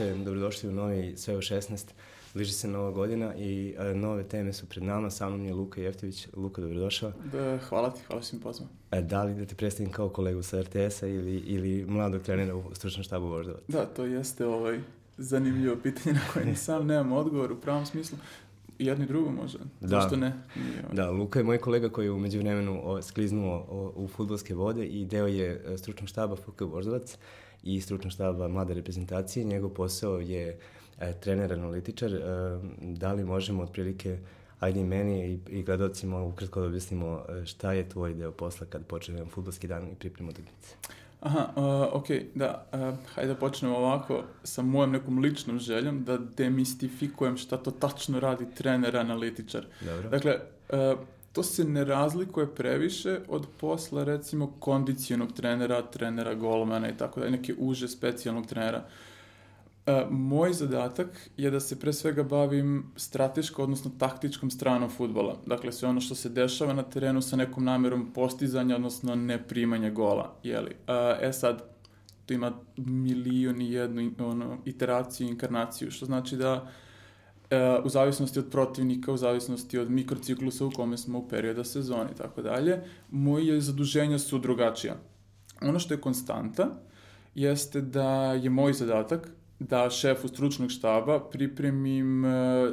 priče, dobrodošli u novi Sve u 16. Bliži se nova godina i a, nove teme su pred nama. Sa mnom je Luka Jeftović. Luka, dobrodošao. Da, hvala ti, hvala što mi pozvao. E, da li da te predstavim kao kolegu sa RTS-a ili, ili mladog trenera u stručnom štabu Voždovac? Da, to jeste ovaj zanimljivo pitanje na koje ni sam nemam odgovor u pravom smislu. Jedno i drugo može. Da. Zašto ne? Nije, ovaj. Da, Luka je moj kolega koji je umeđu vremenu skliznuo o, u futbolske vode i deo je e, stručnog štaba FK Voždovac i stručnog štaba mlade reprezentacije. Njegov posao je e, trener analitičar. E, da li možemo otprilike ajde meni i, i gledalcima ukratko da objasnimo e, šta je tvoj deo posla kad počne futbolski dan i pripremu utakmice? Aha, uh, ok, da, uh, hajde da počnemo ovako sa mojom nekom ličnom željom da demistifikujem šta to tačno radi trener analitičar. Dobro. Dakle, uh, to se ne razlikuje previše od posla recimo kondicionog trenera, trenera golmana i tako dalje, neke uže specijalnog trenera. E, moj zadatak je da se pre svega bavim strateško, odnosno taktičkom stranom futbola. Dakle, sve ono što se dešava na terenu sa nekom namerom postizanja, odnosno neprimanja gola. Jeli? E, e sad, tu ima milion i jednu ono, iteraciju, inkarnaciju, što znači da u zavisnosti od protivnika, u zavisnosti od mikrociklusa u kome smo u perioda sezoni i tako dalje, moje zaduženja su drugačija. Ono što je konstanta jeste da je moj zadatak da šefu stručnog štaba pripremim e,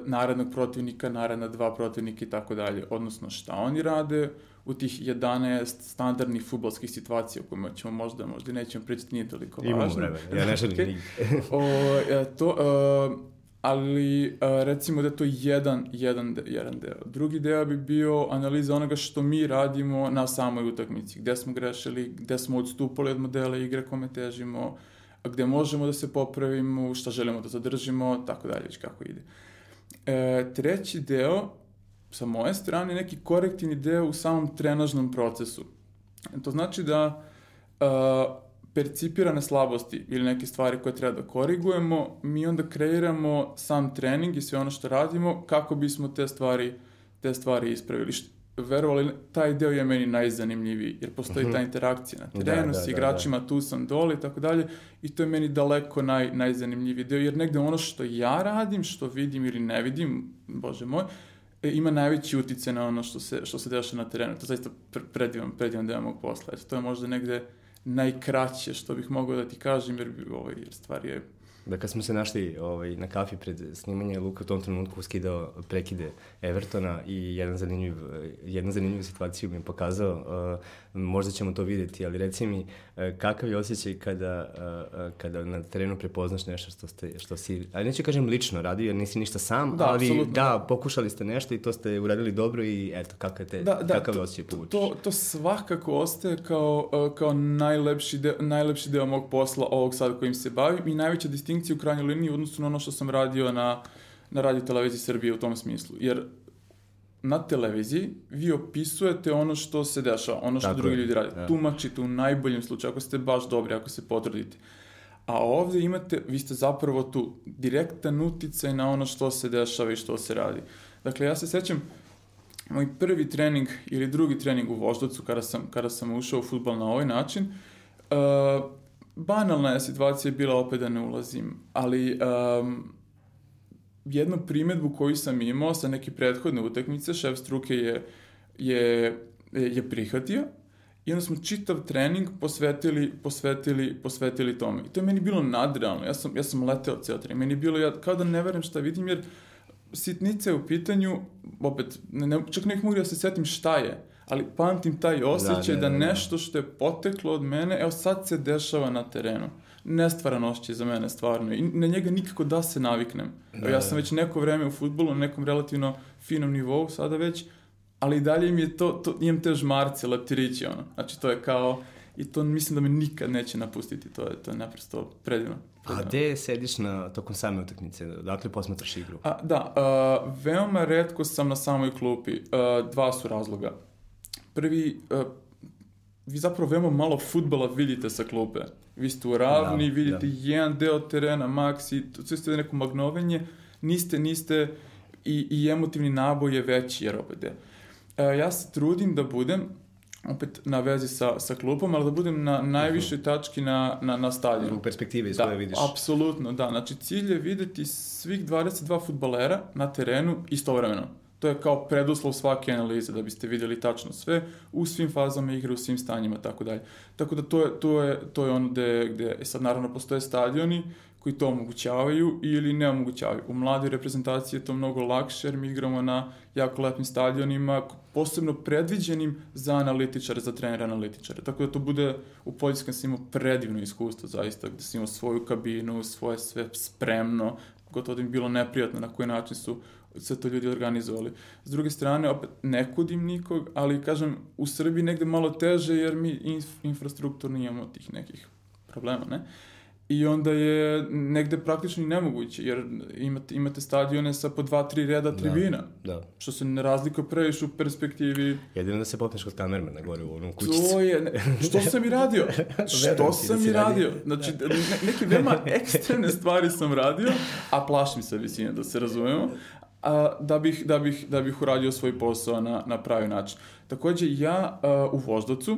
narednog protivnika, naredna dva protivnika i tako dalje. Odnosno šta oni rade u tih 11 standardnih futbolskih situacija o kojima ćemo možda, možda nećemo pričati, nije toliko važno. Imamo vremena, ja ne želim okay. o, e, to, e, ali e, recimo da je to jedan, jedan, de, jedan deo. Drugi deo bi bio analiza onoga što mi radimo na samoj utakmici, gde smo grešili, gde smo odstupali od modela igre kome težimo, gde možemo da se popravimo, šta želimo da zadržimo, tako dalje, već kako ide. E, treći deo, sa moje strane, neki korektivni deo u samom trenažnom procesu. To znači da e, percipirane slabosti ili neke stvari koje treba da korigujemo, mi onda kreiramo sam trening i sve ono što radimo kako bismo te stvari, te stvari ispravili verovali, taj deo je meni najzanimljiviji, jer postoji -hmm. ta interakcija na terenu da, da, s igračima, da, da. tu sam dole i tako dalje, i to je meni daleko naj, najzanimljiviji deo, jer negde ono što ja radim, što vidim ili ne vidim, bože moj, e, ima najveći utice na ono što se, što se dešava na terenu. To je zaista predivan, predivan deo mog posla. Eto, to je možda negde najkraće što bih mogao da ti kažem, jer, ovaj, jer stvar je da kad smo se našli ovaj, na kafi pred snimanje, Luka u tom trenutku skidao prekide Evertona i jedan zanimljiv, jedna zanimljivu situaciju mi je pokazao, uh, možda ćemo to videti, ali reci mi, uh, kakav je osjećaj kada, uh, kada na terenu prepoznaš nešto što, ste, što si, ali neću kažem lično radio, jer nisi ništa sam, da, ali absolutno. da, pokušali ste nešto i to ste uradili dobro i eto, kakav, te, da, da, kakav je osjećaj povučeš? To, to svakako ostaje kao, kao najlepši, deo, najlepši deo mog posla ovog sada kojim se bavim i najveća distinkcija u krajnjoj liniji u odnosu na ono što sam radio na, na radio televiziji Srbije u tom smislu. Jer na televiziji vi opisujete ono što se dešava, ono što Tako drugi je. ljudi rade. Ja. Tumačite u najboljem slučaju, ako ste baš dobri, ako se potrudite. A ovde imate, vi ste zapravo tu direktan uticaj na ono što se dešava i što se radi. Dakle, ja se sećam, moj prvi trening ili drugi trening u Voždovcu kada sam, kada sam ušao u futbol na ovaj način, uh, banalna je situacija bila opet da ne ulazim, ali um, jednu primetbu koju sam imao sa neke prethodne utakmice, šef struke je, je, je prihvatio i onda smo čitav trening posvetili, posvetili, posvetili tome. I to je meni bilo nadrealno. Ja sam, ja sam leteo ceo trening. Meni je bilo, ja kao da ne verujem šta vidim, jer sitnice u pitanju, opet, ne, ne, čak nekih mogu da se setim šta je, ali pamtim taj osjećaj da, da, da, da, nešto što je poteklo od mene, evo sad se dešava na terenu. Nestvaran osjećaj za mene, stvarno. I na njega nikako da se naviknem. Da, ja sam da. već neko vreme u futbolu, na nekom relativno finom nivou, sada već, ali i dalje mi je to, to imam te žmarce, leptirići, ono. Znači, to je kao, i to mislim da me nikad neće napustiti, to je, to je naprosto predivno. predivno. A gde sediš na, tokom same utakmice? Dakle, posmatraš igru? A, da, a, veoma redko sam na samoj klupi. A, dva su razloga prvi, vi zapravo veoma malo futbala vidite sa klupe. Vi ste u ravni, da, vidite da. jedan deo terena, maks i sve ste neko magnovenje, niste, niste i, i emotivni naboj je veći jer opet je. Uh, ja se trudim da budem opet na vezi sa, sa klubom, ali da budem na najvišoj tački na, na, na stadionu. Zbog perspektive iz Da, koje vidiš. apsolutno, da. Znači, cilj je videti svih 22 futbalera na terenu istovremeno. To je kao preduslov svake analize, da biste vidjeli tačno sve u svim fazama igre, u svim stanjima, tako dalje. Tako da to je, to je, to je ono gde, gde e sad naravno postoje stadioni koji to omogućavaju ili ne omogućavaju. U mladoj reprezentaciji je to mnogo lakše jer mi igramo na jako lepim stadionima, posebno predviđenim za analitičare, za trenere analitičare. Tako da to bude, u Poljskom sam imao predivno iskustvo zaista, gde sam imao svoju kabinu, svoje sve spremno, gotovo da mi bilo neprijatno na koji način su sve to ljudi organizovali. S druge strane, opet, ne kudim nikog, ali kažem, u Srbiji negde malo teže jer mi inf infrastrukturno imamo tih nekih problema, ne? I onda je negde praktično i nemoguće, jer imate, imate stadione sa po dva, tri reda tribina, Da. što se ne razlikuje previše u perspektivi. Jedino da se popneš kod kamermana gore u onu kućicu. To je, ne, što sam i radio? što da sam si i radio? radio. Znači, ne, neke veoma ekstremne stvari sam radio, a plašim se visine, da se razumemo, a, da, bih, da, bih, da bih uradio svoj posao na, na pravi način. Takođe, ja a, u Voždovcu,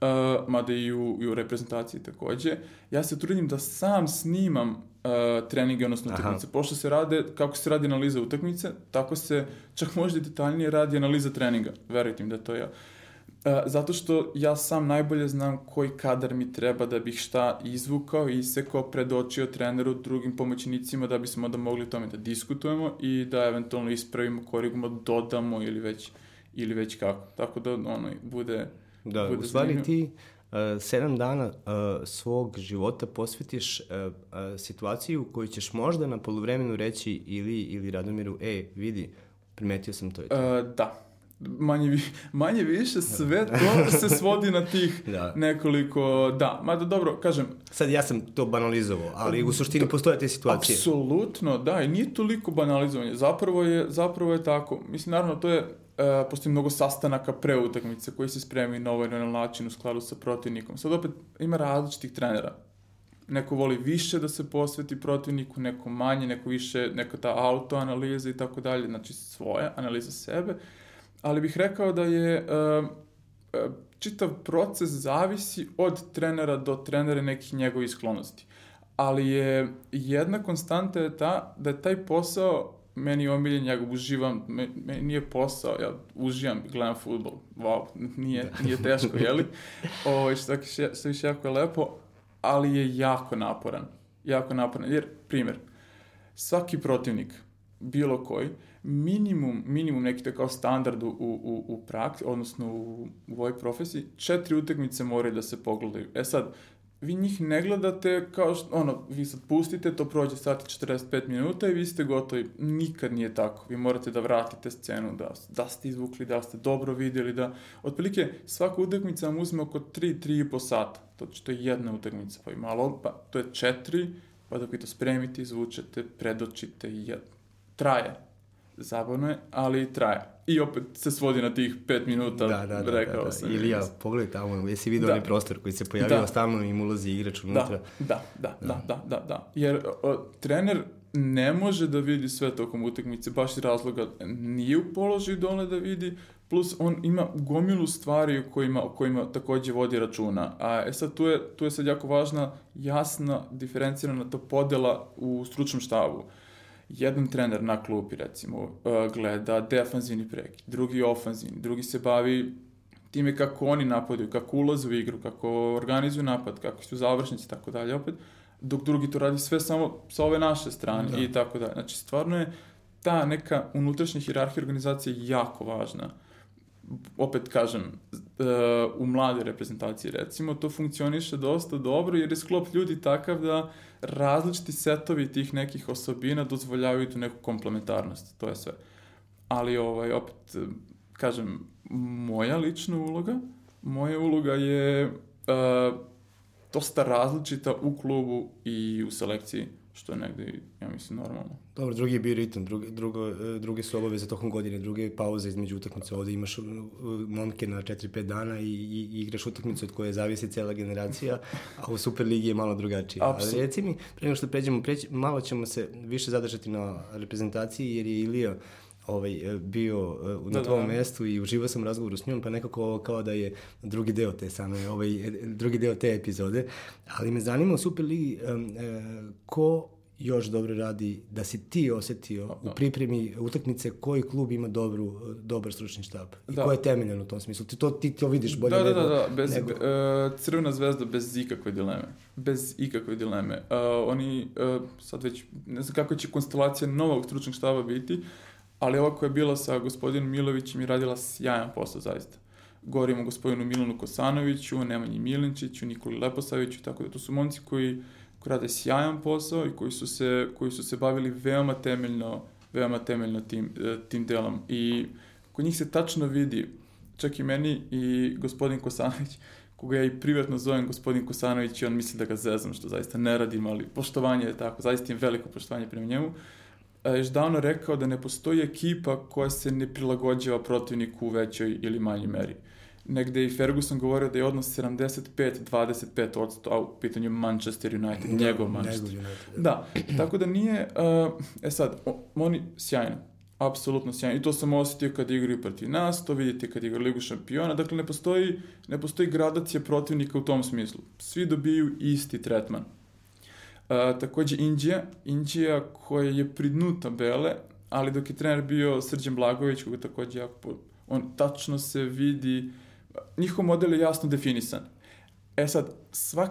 a, mada i u, i u reprezentaciji takođe, ja se trudim da sam snimam uh, treninge, odnosno utakmice. Pošto se rade, kako se radi analiza utakmice, tako se čak možda i detaljnije radi analiza treninga. Verujte mi da to ja. Uh, zato što ja sam najbolje znam koji kadar mi treba da bih šta izvukao, isekao, predočio treneru, drugim pomoćnicima da bismo da mogli o tome da diskutujemo i da eventualno ispravimo, korigujemo, dodamo ili već, ili već kako. Tako da ono bude... Da, bude u stvari ti uh, sedam dana uh, svog života posvetiš uh, uh, situaciju u kojoj ćeš možda na poluvremenu reći ili, ili Radomiru, e, vidi, primetio sam to i to. Uh, da. Manje, vi, manje više sve to se svodi na tih Da. nekoliko, da, mada dobro, kažem, Sad ja sam to banalizovao, ali u suštini postoje te situacije. apsolutno, da, i nije toliko banalizovanje, zapravo je, zapravo je tako, mislim, naravno, to je, uh, postoji mnogo sastanaka pre utakmice koji se spremaju na ovaj onaj način u skladu sa protivnikom. Sad opet ima različitih trenera. Neko voli više da se posveti protivniku, neko manje, neko više, neka ta autoanaliza i tako dalje, znači svoja analiza sebe. Ali bih rekao da je uh, uh, čitav proces zavisi od trenera do trenera nekih njegovih sklonosti. Ali je jedna konstanta je ta da je taj posao meni je omiljen, ja ga uživam, me, meni nije posao, ja uživam gledam futbol, wow, nije, nije teško, jeli? Ovo, što, više- što više jako je lepo, ali je jako naporan, jako naporan, jer, primjer, svaki protivnik, bilo koji, minimum, minimum neki to kao standard u, u, u praksi, odnosno u, u ovoj profesiji, četiri utakmice moraju da se pogledaju. E sad, vi njih ne gledate kao što, ono, vi sad pustite, to prođe sat i 45 minuta i vi ste gotovi. Nikad nije tako. Vi morate da vratite scenu, da, da ste izvukli, da ste dobro vidjeli, da... Otprilike, svaka utakmica vam uzme oko 3-3,5 sata. To, to je jedna utakmica, pa i malo, pa to je četiri, pa dok vi to spremite, izvučete, predočite i jed... Traje. Zabavno je, ali traje. I opet se svodi na tih 5 minuta, Da, da, da, rekao da, da. sam. Ili ja, pogledaj tamo, jesi vidio Da. onaj prostor koji se pojavio, Da. stalno im ulazi igrač unutra. Da, da, da, da, da, da, da. Jer o, trener ne može da vidi sve tokom utakmice, baš iz razloga nije u položaju dole da vidi, plus on ima gomilu stvari o kojima, o kojima takođe vodi računa. A e sad tu je, tu je sad jako važna, jasna, diferencirana ta podela u stručnom štabu. Jedan trener na klupi, recimo, uh, gleda defanzivni prekid, drugi ofanzivni, drugi se bavi time kako oni napadaju, kako ulaze u igru, kako organizuju napad, kako su završnici i tako dalje opet, dok drugi to radi sve samo sa ove naše strane Da. i tako dalje. Znači, stvarno je ta neka unutrašnja hirarhija organizacije jako važna. Opet kažem, e, u mlade reprezentaciji recimo, to funkcioniše dosta dobro jer je sklop ljudi takav da različiti setovi tih nekih osobina dozvoljavaju tu neku komplementarnost, to je sve. Ali ovaj, opet, e, kažem, moja lična uloga, moja uloga je uh, dosta različita u klubu i u selekciji, što je negde, ja mislim, normalno. Dobro, drugi je bio ritam, drugi, drugo, e, druge su obaveze tokom godine, druge pauze između utakmice. Ovde imaš e, momke na 4-5 dana i, i, i igraš utakmicu od koje zavisi cela generacija, a u Superligi je malo drugačije. Apsolutno. Ali reci mi, pre nego što pređemo, preći, malo ćemo se više zadržati na reprezentaciji, jer je Ilija ovaj, e, bio uh, na Da, tvom da. mestu i uživao sam u razgovoru s njom, pa nekako kao da je drugi deo te same, ovaj, drugi deo te epizode. Ali me zanima u Superligi um, e, ko još dobro radi, da si ti osetio u pripremi utakmice koji klub ima dobru, dobar stručni štab i Da. ko je temeljan u tom smislu. Ti to, ti to vidiš bolje Da, da, nego... da, da, bez, nego... e, Crvena zvezda bez ikakve dileme. Bez ikakve dileme. E, oni, e, sad već, ne znam kako će konstelacija novog stručnog štaba biti, ali ova koja je bila sa gospodinom Milovićem je radila sjajan posao, zaista. Govorimo o gospodinu Milanu Kosanoviću, Nemanji Milinčiću, Nikoli Leposaviću, tako da to su momci koji, koji rade sjajan posao i koji su se, koji su se bavili veoma temeljno, veoma temeljno tim, e, tim delom. I kod njih se tačno vidi, čak i meni i gospodin Kosanović, koga ja i privatno zovem gospodin Kosanović i on misli da ga zezam, što zaista ne radim, ali poštovanje je tako, zaista im veliko poštovanje prema njemu. E, još davno rekao da ne postoji ekipa koja se ne prilagođava protivniku u većoj ili manjoj meri. Negde i Ferguson govorio da je odnos 75-25 odsto, a u pitanju Manchester United, njegov Manchester. Njegov United, da. Da, tako da nije, uh, e sad, oni sjajno, apsolutno sjajno. I to sam osjetio kad igraju protiv nas, to vidite kad igraju Ligu šampiona, dakle ne postoji, ne postoji gradacija protivnika u tom smislu. Svi dobiju isti tretman. Uh, takođe Indija, Indija koja je pri dnu tabele, ali dok je trener bio Srđan Blagović, koga takođe jako, on tačno se vidi, njihov model je jasno definisan. E sad, svak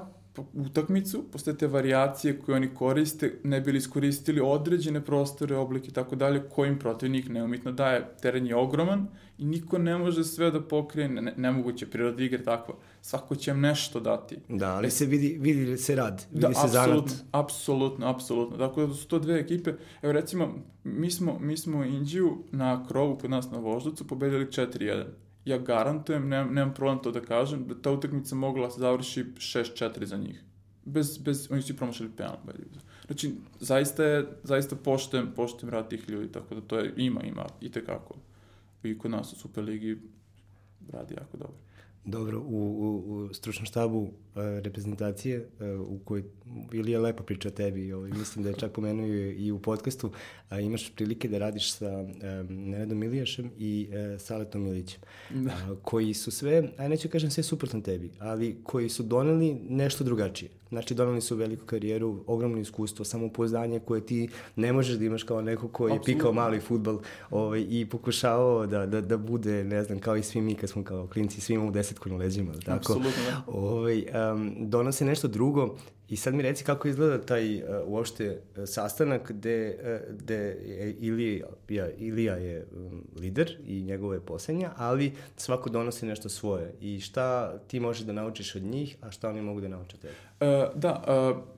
utakmicu, postoje te varijacije koje oni koriste, ne bili iskoristili određene prostore, oblike i tako dalje, kojim protivnik neumitno daje. Teren je ogroman i niko ne može sve da pokrije, ne, nemoguće, priroda igre takva. Svako će vam nešto dati. Da, ali se vidi, vidi se rad, vidi Da, se zanat. apsolutno, apsolutno, apsolutno. Dakle, da su to dve ekipe. Evo recimo, mi smo, mi smo Indiju na krovu kod nas na Voždovcu pobedili 4-1. Ja garantujem, nemam, nemam problem to da kažem, da ta utakmica mogla da se završi 6-4 za njih. Bez, bez, oni su i promašali penal. Znači, zaista je, zaista poštem, poštem rad tih ljudi, tako da to je, ima, ima, i tekako. I kod nas u Superligi radi jako dobro. Dobro, u, u, u stručnom štabu reprezentacije uh, u kojoj Ilija lepo priča o tebi, ovaj, mislim da je čak pomenuo i u podcastu, a imaš prilike da radiš sa um, Nenadom Ilijašem i uh, Saletom Milićem, Da. a, koji su sve, a neću kažem sve suprotno tebi, ali koji su doneli nešto drugačije. Znači, doneli su veliku karijeru, ogromno iskustvo, samopouzdanje koje ti ne možeš da imaš kao neko koji je pikao mali futbal ovaj, i pokušavao da, da, da bude, ne znam, kao i svi mi kad smo kao klinci, svi imamo desetku na leđima, tako? Apsolutno, da. Ovaj, um, donose nešto drugo i sad mi reci kako izgleda taj uh, uopšte uh, sastanak gde, uh, gde je Ilija, ja, Ilija je um, lider i njegova je poslednja, ali svako donosi nešto svoje. I šta ti možeš da naučiš od njih, a šta oni mogu da nauče tebe. E, da, e,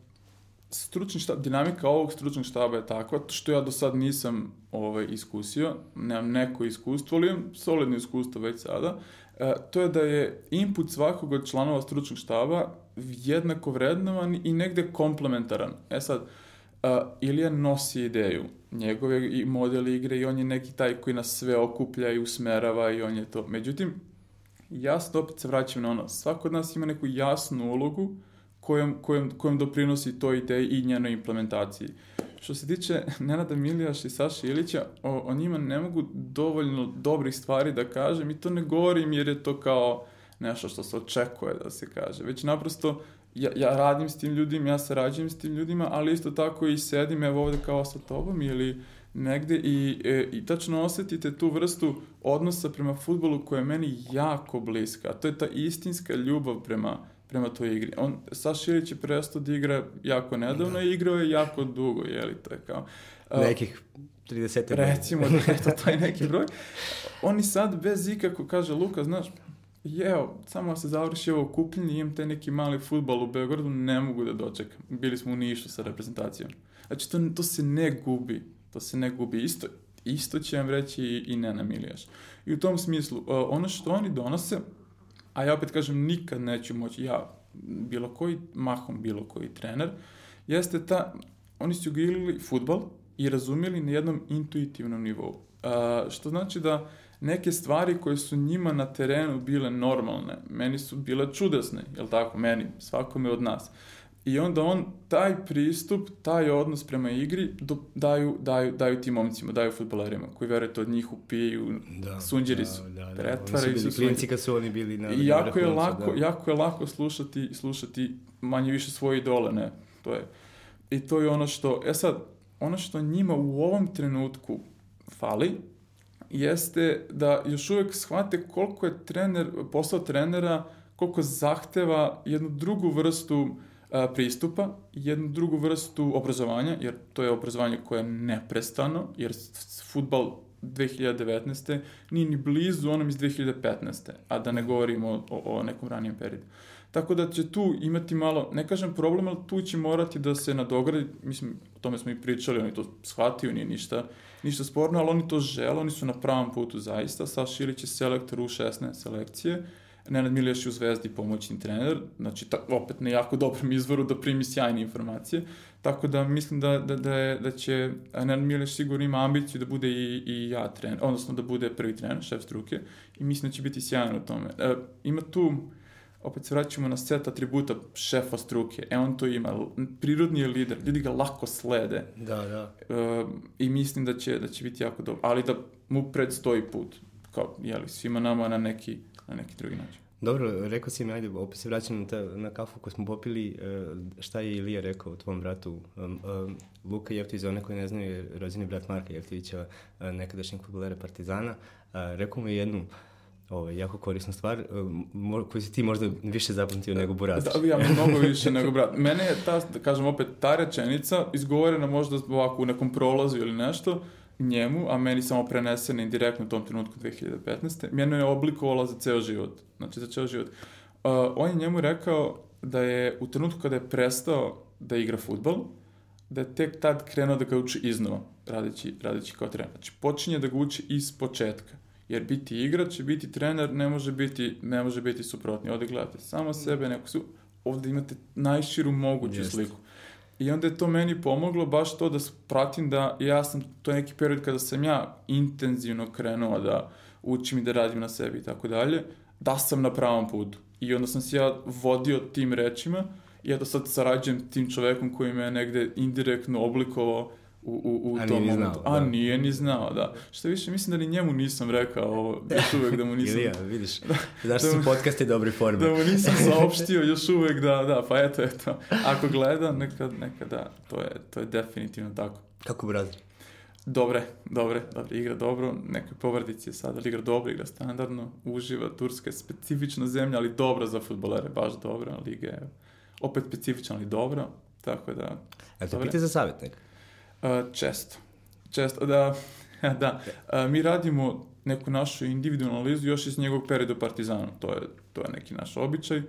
stručni štab, dinamika ovog stručnog štaba je takva, što ja do sad nisam ovaj, iskusio, nemam neko iskustvo, ali imam solidno iskustvo već sada, e, to je da je input svakog od članova stručnog štaba jednako vrednovan i negde komplementaran. E sad, uh, Ilija nosi ideju, njegov je i model igre i on je neki taj koji nas sve okuplja i usmerava i on je to. Međutim, jasno opet se vraćam na ono, svako od nas ima neku jasnu ulogu kojom, kojom, kojom doprinosi toj ideji i njenoj implementaciji. Što se tiče Nenada Milijaša i Saša Ilića, o, o njima ne mogu dovoljno dobrih stvari da kažem i to ne govorim jer je to kao nešto što se očekuje da se kaže, već naprosto ja, ja radim s tim ljudima, ja sarađujem s tim ljudima, ali isto tako i sedim evo ovde kao sa tobom ili negde i, e, i tačno osetite tu vrstu odnosa prema futbolu koja je meni jako bliska, a to je ta istinska ljubav prema, prema toj igri. On, Saša Ilić je prestao da igra jako nedavno i igrao je jako dugo, jeli, to je kao... a, Nekih 30 godina. Recimo da je to taj neki broj. Oni sad bez ikako, kaže Luka, znaš, jeo, samo se završi ovo kupljenje, imam taj neki mali futbal u Beogradu, ne mogu da dočekam. Bili smo u Nišu sa reprezentacijom. Znači, to, to se ne gubi. To se ne gubi. Isto, isto će vam reći i, i Nena Milijaš. I u tom smislu, uh, ono što oni donose, a ja opet kažem, nikad neću moći, ja, bilo koji, mahom bilo koji trener, jeste ta, oni su igrali futbal i razumeli na jednom intuitivnom nivou. Uh, što znači da neke stvari koje su njima na terenu bile normalne, meni su bile čudesne, jel tako, meni, svakome od nas. I onda on taj pristup, taj odnos prema igri do, daju, daju, daju tim momcima, daju futbolerima koji verujete od njih upijaju, Da, sunđeri da, su, da, da. pretvaraju Oni su klinci kad su oni bili na I jako je, lako, da. jako je lako slušati, slušati manje više svoje idole, ne, to je. I to je ono što, e sad, ono što njima u ovom trenutku fali, jeste da još uvek shvate koliko je trener, posao trenera, koliko zahteva jednu drugu vrstu a, pristupa, jednu drugu vrstu obrazovanja, jer to je obrazovanje koje je neprestano, jer futbal 2019. nije ni blizu onom iz 2015. A da ne govorimo o, o, nekom ranijem periodu. Tako da će tu imati malo, ne kažem problem, ali tu će morati da se nadogradi, mislim, o tome smo i pričali, oni to shvatio, nije ništa, ništa sporno, ali oni to žele, oni su na pravom putu zaista. Saša Ilić je selektor u 16 selekcije, Nenad Miljaš je u Zvezdi pomoćni trener, znači ta, opet na jako dobrom izvoru da primi sjajne informacije, tako da mislim da, da, da, je, da će Nenad Miljaš sigurno ima ambiciju da bude i, i ja trener, odnosno da bude prvi trener, šef struke, i mislim da će biti sjajan u tome. E, ima tu, opet se vraćamo na set atributa šefa struke, e on to ima, prirodni je lider, ljudi ga lako slede, Da, da. e, i mislim da će, da će biti jako dobro, ali da mu predstoji put, kao, jeli, svima nama na neki, na neki drugi način. Dobro, rekao si mi, ajde, opet se vraćam na, ta, na kafu koju smo popili, e, šta je Ilija rekao o tvom bratu? Um, um, Luka Jeftić, za one koji ne znaju, je rođeni brat Marka Jeftića, e, nekadašnjeg futbolera Partizana. Rekao mu je jednu ovaj, jako korisnu stvar, koju si ti možda više zapamtio nego Burazić. Da, ja mnogo više nego brat. Mene je ta, da kažem opet, ta rečenica izgovorena možda ovako u nekom prolazu ili nešto, njemu, a meni samo prenesena indirektno u tom trenutku 2015. Mene je oblikovala za ceo život. Znači, za ceo život. Uh, on je njemu rekao da je u trenutku kada je prestao da igra futbol, da je tek tad krenuo da ga uči iznova, radeći, radeći kao trener. Znači, počinje da ga uči iz početka. Jer biti igrač i biti trener ne može biti, ne može biti suprotni. Ovde gledate samo sebe, neko su, ovde imate najširu moguću Jeste. sliku. I onda je to meni pomoglo baš to da pratim da ja sam, to je neki period kada sam ja intenzivno krenuo da učim i da radim na sebi i tako dalje, da sam na pravom putu. I onda sam se ja vodio tim rečima i ja da sad sarađujem tim čovekom koji me negde indirektno oblikovao u, u, u A tom momentu. znao, A da. nije ni znao, da. Što više, mislim da ni njemu nisam rekao ovo, još uvek da mu nisam... Ilija, vidiš, znaš da su podcasti dobre forme. Da mu nisam saopštio još uvek da, da, pa eto, eto. Ako gleda, neka, neka da, to je, to je definitivno tako. Kako Burazić? Dobre, dobre, dobre, igra dobro, nekoj povredici je sad, ali igra dobro, igra standardno, uživa, Turska je specifična zemlja, ali dobra za futbolere, baš dobra, liga je opet specifična, ali dobra, tako da, A Dobre. pita za savjet? Uh, često. Često, da, da. Uh, mi radimo neku našu individualnu analizu još iz njegovog perioda u Partizanu. To je, to je neki naš običaj. Uh,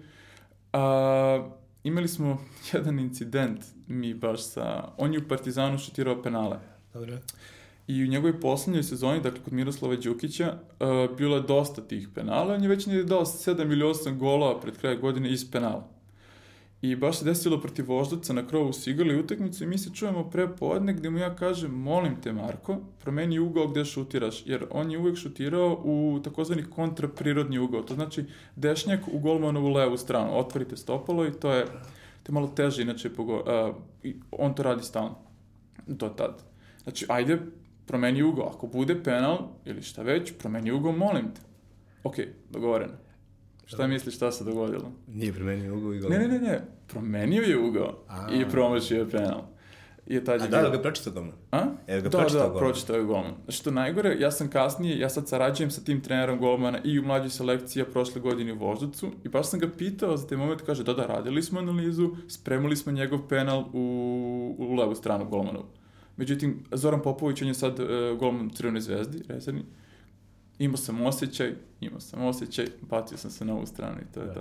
imali smo jedan incident, mi baš sa... On je u Partizanu šutirao penale. Dobro. I u njegovoj poslednjoj sezoni, dakle kod Miroslava Đukića, uh, bilo je dosta tih penala. On je već nije dao 7 ili 8 golova pred kraj godine iz penala. I baš se desilo protiv Voždovca na krovu su igrali utakmicu i mi se čujemo pre podne gde mu ja kažem, molim te Marko, promeni ugao gde šutiraš, jer on je uvek šutirao u takozvani kontraprirodni ugao, to znači dešnjak u golmanovu levu stranu, otvorite stopalo i to je, to je malo teže inače, pogo, uh, on to radi stalno, do tad. Znači, ajde, promeni ugao, ako bude penal ili šta već, promeni ugao, molim te. Ok, dogovoreno. Šta misliš šta se dogodilo? Nije promenio ugao i gol. Ne, ne, ne, ne. Promenio je ugao A. i promašio je penal. I tad A je da, da bilo- ga pročitao doma. A? Jel ga da, pročitao da, golman? pročitao je golman. Što najgore, ja sam kasnije, ja sad sarađujem sa tim trenerom golmana i u mlađoj selekciji, a prošle godine u Voždovcu i baš sam ga pitao za taj moment, kaže, da, da, radili smo analizu, spremali smo njegov penal u, u levu stranu golmanovu. Međutim, Zoran Popović, on je sad uh, golman Crvene zvezdi, rezervni, imao sam osjećaj, imao sam osjećaj, bacio sam se na ovu stranu i to je Da. to.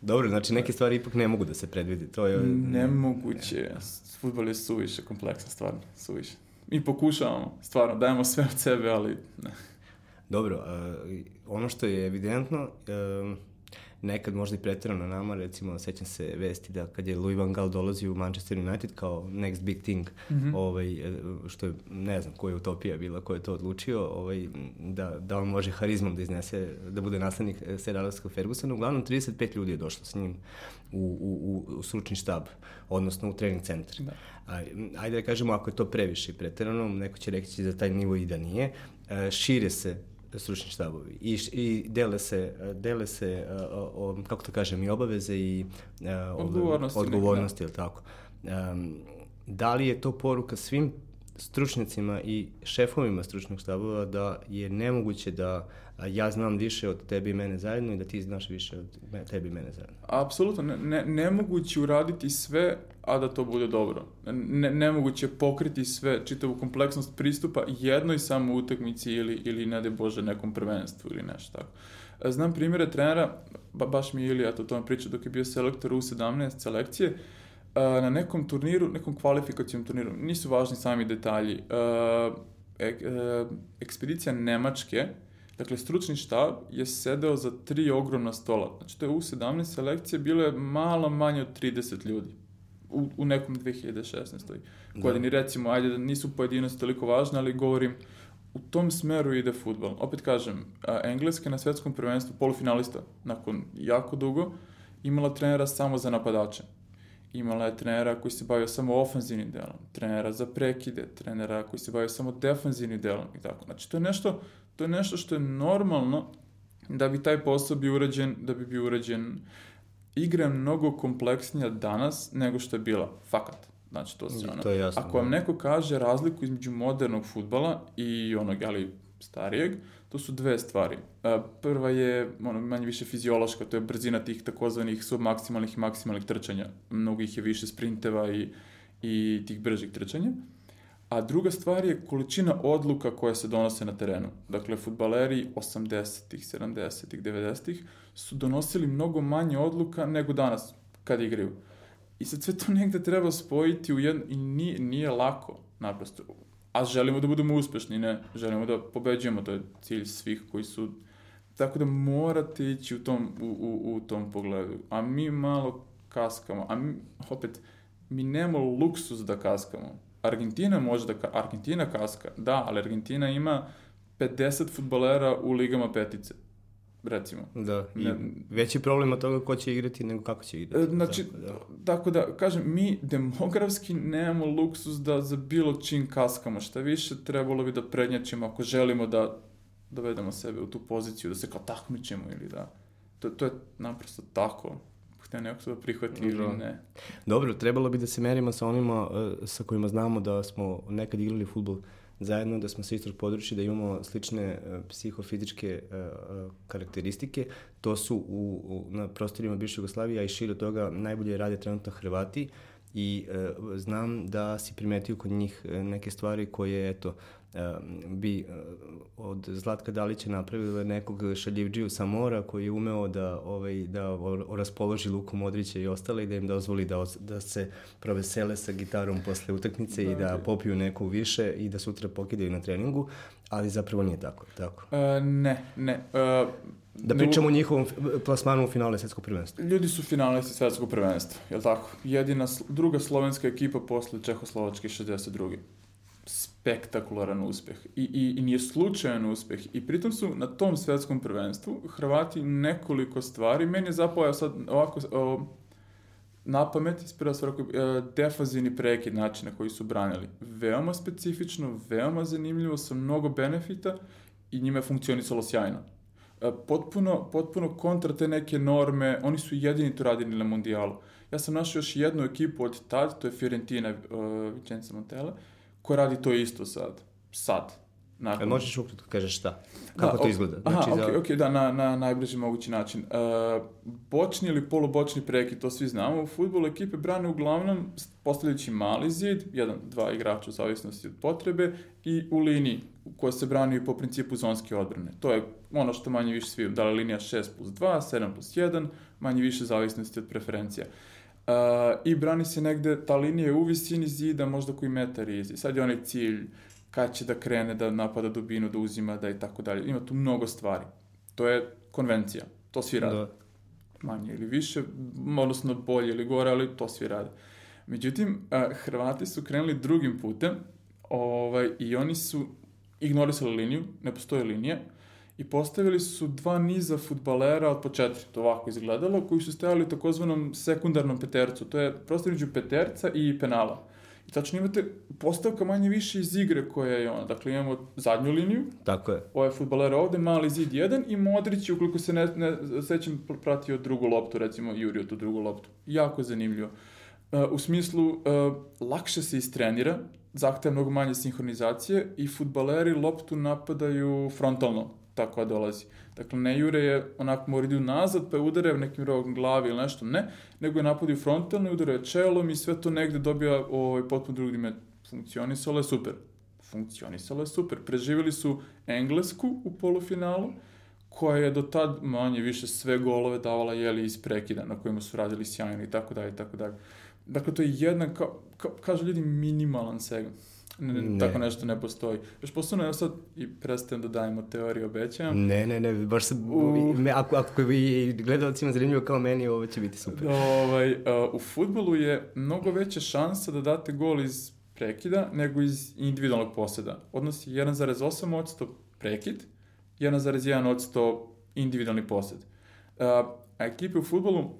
Dobro, znači neke stvari ipak ne mogu da se predvidi. To je... Nemoguće je. Futbol je suviše kompleksan, stvarno, suviše. Mi pokušavamo, stvarno, dajemo sve od sebe, ali ne. Dobro, uh, ono što je evidentno, uh, nekad možda i pretirano nama, recimo, sećam se vesti da kad je Louis van Gaal dolazi u Manchester United kao next big thing, mm -hmm. ovaj, e, što je, ne znam, koja je utopija bila, ko je to odlučio, ovaj, da, da on može harizmom da iznese, da bude naslednik e, Sir Alexa Fergusona. Uglavnom, 35 ljudi je došlo s njim u, u, u stručni štab, odnosno u trening centar. Da. A, ajde da kažemo, ako je to previše preterano, neko će reći za taj nivo i da nije, e, šire se stručni štabovi i, i dele se, dele se o, o, kako to kažem, i obaveze i odgovornosti, odgovornosti ili tako. Um, da li je to poruka svim stručnjacima i šefovima stručnog štabova da je nemoguće da ja znam više od tebe i mene zajedno i da ti znaš više od tebe i mene zajedno. Apsolutno, ne, ne, nemoguće uraditi sve, a da to bude dobro. Ne, nemoguće pokriti sve, čitavu kompleksnost pristupa jednoj samo utakmici ili, ili ne de Bože nekom prvenstvu ili nešto tako. Znam primjere trenera, ba, baš mi je Ilija to tome priča dok je bio selektor U17 selekcije, na nekom turniru, nekom kvalifikacijom turniru, nisu važni sami detalji, ekspedicija Nemačke, Dakle, stručni štab je sedeo za tri ogromna stola. Znači, to je u 17 selekcije bile malo manje od 30 ljudi u, u nekom 2016. Da. godini. Recimo, ajde da nisu pojedinosti toliko važne, ali govorim, u tom smeru ide futbol. Opet kažem, Engleska na svetskom prvenstvu, polufinalista, nakon jako dugo, imala trenera samo za napadače. Imala je trenera koji se bavio samo ofanzivnim delom, trenera za prekide, trenera koji se bavio samo defanzivnim delom i tako. Znači, to je nešto to je nešto što je normalno da bi taj posao bio urađen, da bi bio urađen igra je mnogo kompleksnija danas nego što je bila. Fakat. Znači, to se ono. To je jasno, Ako vam da. neko kaže razliku između modernog futbala i onog, ali starijeg, to su dve stvari. Prva je ono, manje više fiziološka, to je brzina tih takozvanih submaksimalnih i maksimalnih trčanja. Mnogo ih je više sprinteva i, i tih bržih trčanja. A druga stvar je količina odluka koje se donose na terenu. Dakle, futbaleri 80-ih, 70-ih, 90-ih su donosili mnogo manje odluka nego danas kad igraju. I sad sve to negde treba spojiti u jedno, i nije, nije lako, naprosto. A želimo da budemo uspešni, ne, želimo da pobeđujemo, to je cilj svih koji su Tako da morate ići u tom, u, u, u tom pogledu. A mi malo kaskamo. A mi, opet, mi nemamo luksus da kaskamo. Argentina može da, Argentina kaska, da, ali Argentina ima 50 futbolera u ligama petice recimo. Da, i ne, veći problem od toga ko će igrati nego kako će igrati. E, znači, tako da. tako da, kažem, mi demografski nemamo luksus da za bilo čim kaskamo. Šta više, trebalo bi da prednjačimo ako želimo da dovedemo sebe u tu poziciju, da se kao takmičemo ili da... To, to je naprosto tako htio neko da prihvati ili ne. Dobro, trebalo bi da se merimo sa onima uh, sa kojima znamo da smo nekad igrali futbol zajedno, da smo sa istog područja, da imamo slične uh, psihofizičke uh, karakteristike. To su u, u, na prostorima bivše Jugoslavije, a i šire toga najbolje rade trenutno Hrvati i uh, znam da si primetio kod njih neke stvari koje, eto, bi od Zlatka Dalića napravila nekog šaljivđiju sa mora koji je umeo da, ovaj, da raspoloži Luku Modrića i ostale i da im dozvoli da, da se provesele sa gitarom posle utakmice da, i da popiju neku više i da sutra pokidaju na treningu, ali zapravo nije tako. tako. Uh, ne, ne. Uh, Da pričamo o njihovom plasmanu u finale svetskog prvenstva. Ljudi su finalisti svetskog prvenstva, je li tako? Jedina, druga slovenska ekipa posle Čehoslovačke 62 spektakularan uspeh i, i, i nije slučajan uspeh i pritom su na tom svetskom prvenstvu Hrvati nekoliko stvari, meni je zapao sad ovako o, na pamet iz prva stvar, e, defazivni prekid način na koji su branili. Veoma specifično, veoma zanimljivo, sa mnogo benefita i njima je funkcionisalo sjajno. E, potpuno, potpuno kontra te neke norme, oni su jedini to radili na mondijalu. Ja sam našao još jednu ekipu od tad, to je Fiorentina uh, Montella, ko radi to isto sad. Sad. Nakon... E, možeš ukratko kažeš šta? Kako da, to izgleda? Znači, aha, za... ok, ok, da, na, na najbliži mogući način. Uh, bočni ili polubočni prekid, to svi znamo. U futbolu ekipe brane uglavnom postavljajući mali zid, jedan, dva igrača u zavisnosti od potrebe i u liniji koja se brani po principu zonske odbrane. To je ono što manje više svi, da li linija 6 plus 2, 7 plus 1, manje više zavisnosti od preferencija. Uh, I brani se negde, ta linija je u visini zida, možda koji metar izi. Sad je onaj cilj kad će da krene, da napada dubinu, da uzima, da i tako dalje. Ima tu mnogo stvari. To je konvencija. To svi rade. Da. manje ili više, odnosno bolje ili gore, ali to svi rade. Međutim, Hrvati su krenuli drugim putem ovaj, i oni su ignorisali liniju, ne postoje linije, i postavili su dva niza futbalera od po četiri, to ovako izgledalo, koji su stajali u takozvanom sekundarnom petercu, to je prostor među peterca i penala. I tačno imate postavka manje više iz igre koja je ona. Dakle, imamo zadnju liniju. Tako je. Ovo je futbaler ovde, mali zid jedan i Modrić, ukoliko se ne, ne sećam, pratio drugu loptu, recimo Jurio tu drugu loptu. Jako zanimljivo. Uh, u smislu, uh, lakše se istrenira, zahteva mnogo manje sinhronizacije i futbaleri loptu napadaju frontalno tako dolazi. Dakle, ne jure je onako mora idu nazad, pa je udare nekim rogom glavi ili nešto, ne, nego je napadio frontalno i udare čelom i sve to negde dobija ovaj, potpuno drugi ime. Funkcionisalo je super. Funkcionisalo je super. Preživjeli su Englesku u polufinalu, koja je do tad manje više sve golove davala jeli iz prekida na kojima su radili sjajno i tako dalje i tako dalje. Dakle, to je jedna, ka, ka, kažu ljudi, minimalan segment. Ne. Tako nešto ne postoji. Još posebno ja sad i prestajem da dajemo teoriju, obećavam. Ne, ne, ne, baš se, uh, me, ako, ako bi gledalcima zanimljivo kao meni, ovo će biti super. Ovaj, uh, u futbolu je mnogo veća šansa da date gol iz prekida nego iz individualnog poseda. Odnos je 1,8% prekid, 1,1% individualni posed. Uh, a ekipe u futbolu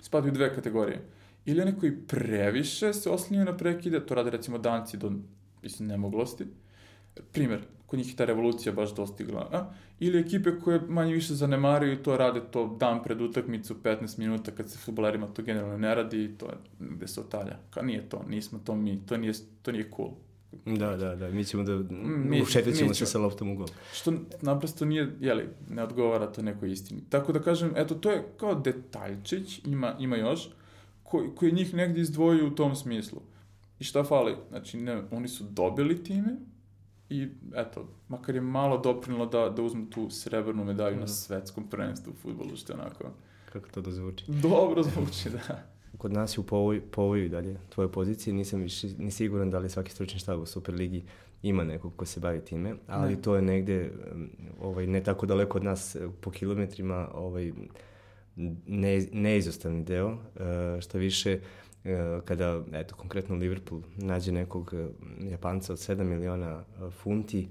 spadaju u dve kategorije. Ili oni koji previše se oslanjaju na prekide, to rade recimo danci do mislim, nemoglosti. Primer, kod njih je ta revolucija baš dostigla. A? Ili ekipe koje manje više zanemaraju i to rade to dan pred utakmicu, 15 minuta, kad se futbolerima to generalno ne radi, to je gde se otalja. Ka nije to, nismo to mi, to nije, to nije cool. Da, da, da, mi ćemo da mi, ušetit ćemo se sa loptom u gol. Što naprosto nije, jeli, ne odgovara to nekoj istini. Tako da kažem, eto, to je kao detaljčić, ima, ima još, koji, koji njih negdje izdvojio u tom smislu. I šta fali? Znači, ne, oni su dobili time i eto, makar je malo doprinilo da, da uzmu tu srebrnu medalju mm. na svetskom prvenstvu u futbolu, što je onako... Kako to da zvuči? Dobro zvuči, da. Kod nas je u povoj, povoju dalje tvoje pozicije, nisam više, ni siguran da li svaki stručni štab u Superligi ima nekog ko se bavi time, ali ne. to je negde ovaj, ne tako daleko od nas po kilometrima ovaj, ne, neizostavni deo, eh, što više kada, eto, konkretno Liverpool nađe nekog e, Japanca od 7 miliona e, funti,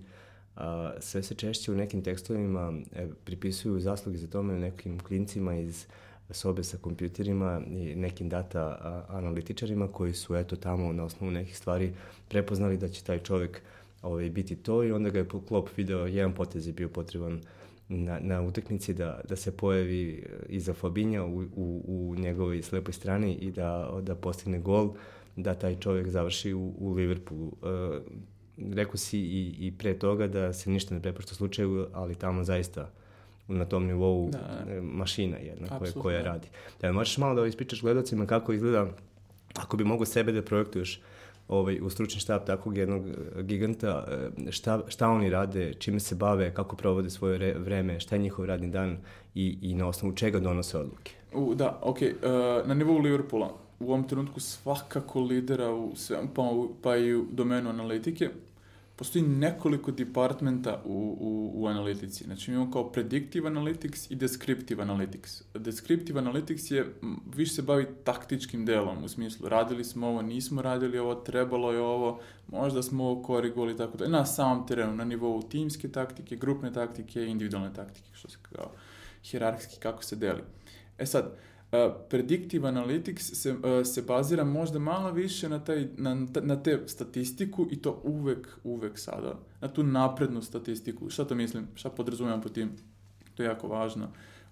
sve se češće u nekim tekstovima e, pripisuju zasluge za tome nekim klincima iz sobe sa kompjuterima i nekim data analitičarima koji su eto tamo na osnovu nekih stvari prepoznali da će taj čovek ovaj, biti to i onda ga je Klopp video, jedan potez je bio potreban na, na utakmici da, da se pojavi e, iza Fabinja u, u, u njegovoj slepoj strani i da, da postigne gol, da taj čovjek završi u, u Liverpoolu. E, rekao si i, i pre toga da se ništa ne prepušta slučaju, ali tamo zaista na tom nivou da, da. mašina jedna koja, koja radi. Da, možeš malo da ispričaš gledocima kako izgleda, ako bi mogo sebe da projektuješ ovaj, u stručni štab takvog jednog e, giganta, e, šta, šta oni rade, čime se bave, kako provode svoje re, vreme, šta je njihov radni dan i, i na osnovu čega donose odluke. U, da, ok. Uh, na nivou Liverpoola, u ovom trenutku svakako lidera u svem, pa, pa i u domenu analitike, postoji nekoliko departmenta u, u, u analitici. Znači imamo kao predictive analytics i descriptive analytics. Descriptive analytics je, više se bavi taktičkim delom, u smislu radili smo ovo, nismo radili ovo, trebalo je ovo, možda smo ovo korigovali, tako da, na samom terenu, na nivou timske taktike, grupne taktike, individualne taktike, što se kao hierarhijski kako se deli. E sad, uh, predictive analytics se, se bazira možda malo više na, taj, na, na te statistiku i to uvek, uvek sada, na tu naprednu statistiku. Šta to mislim? Šta podrazumijam po tim? To je jako važno.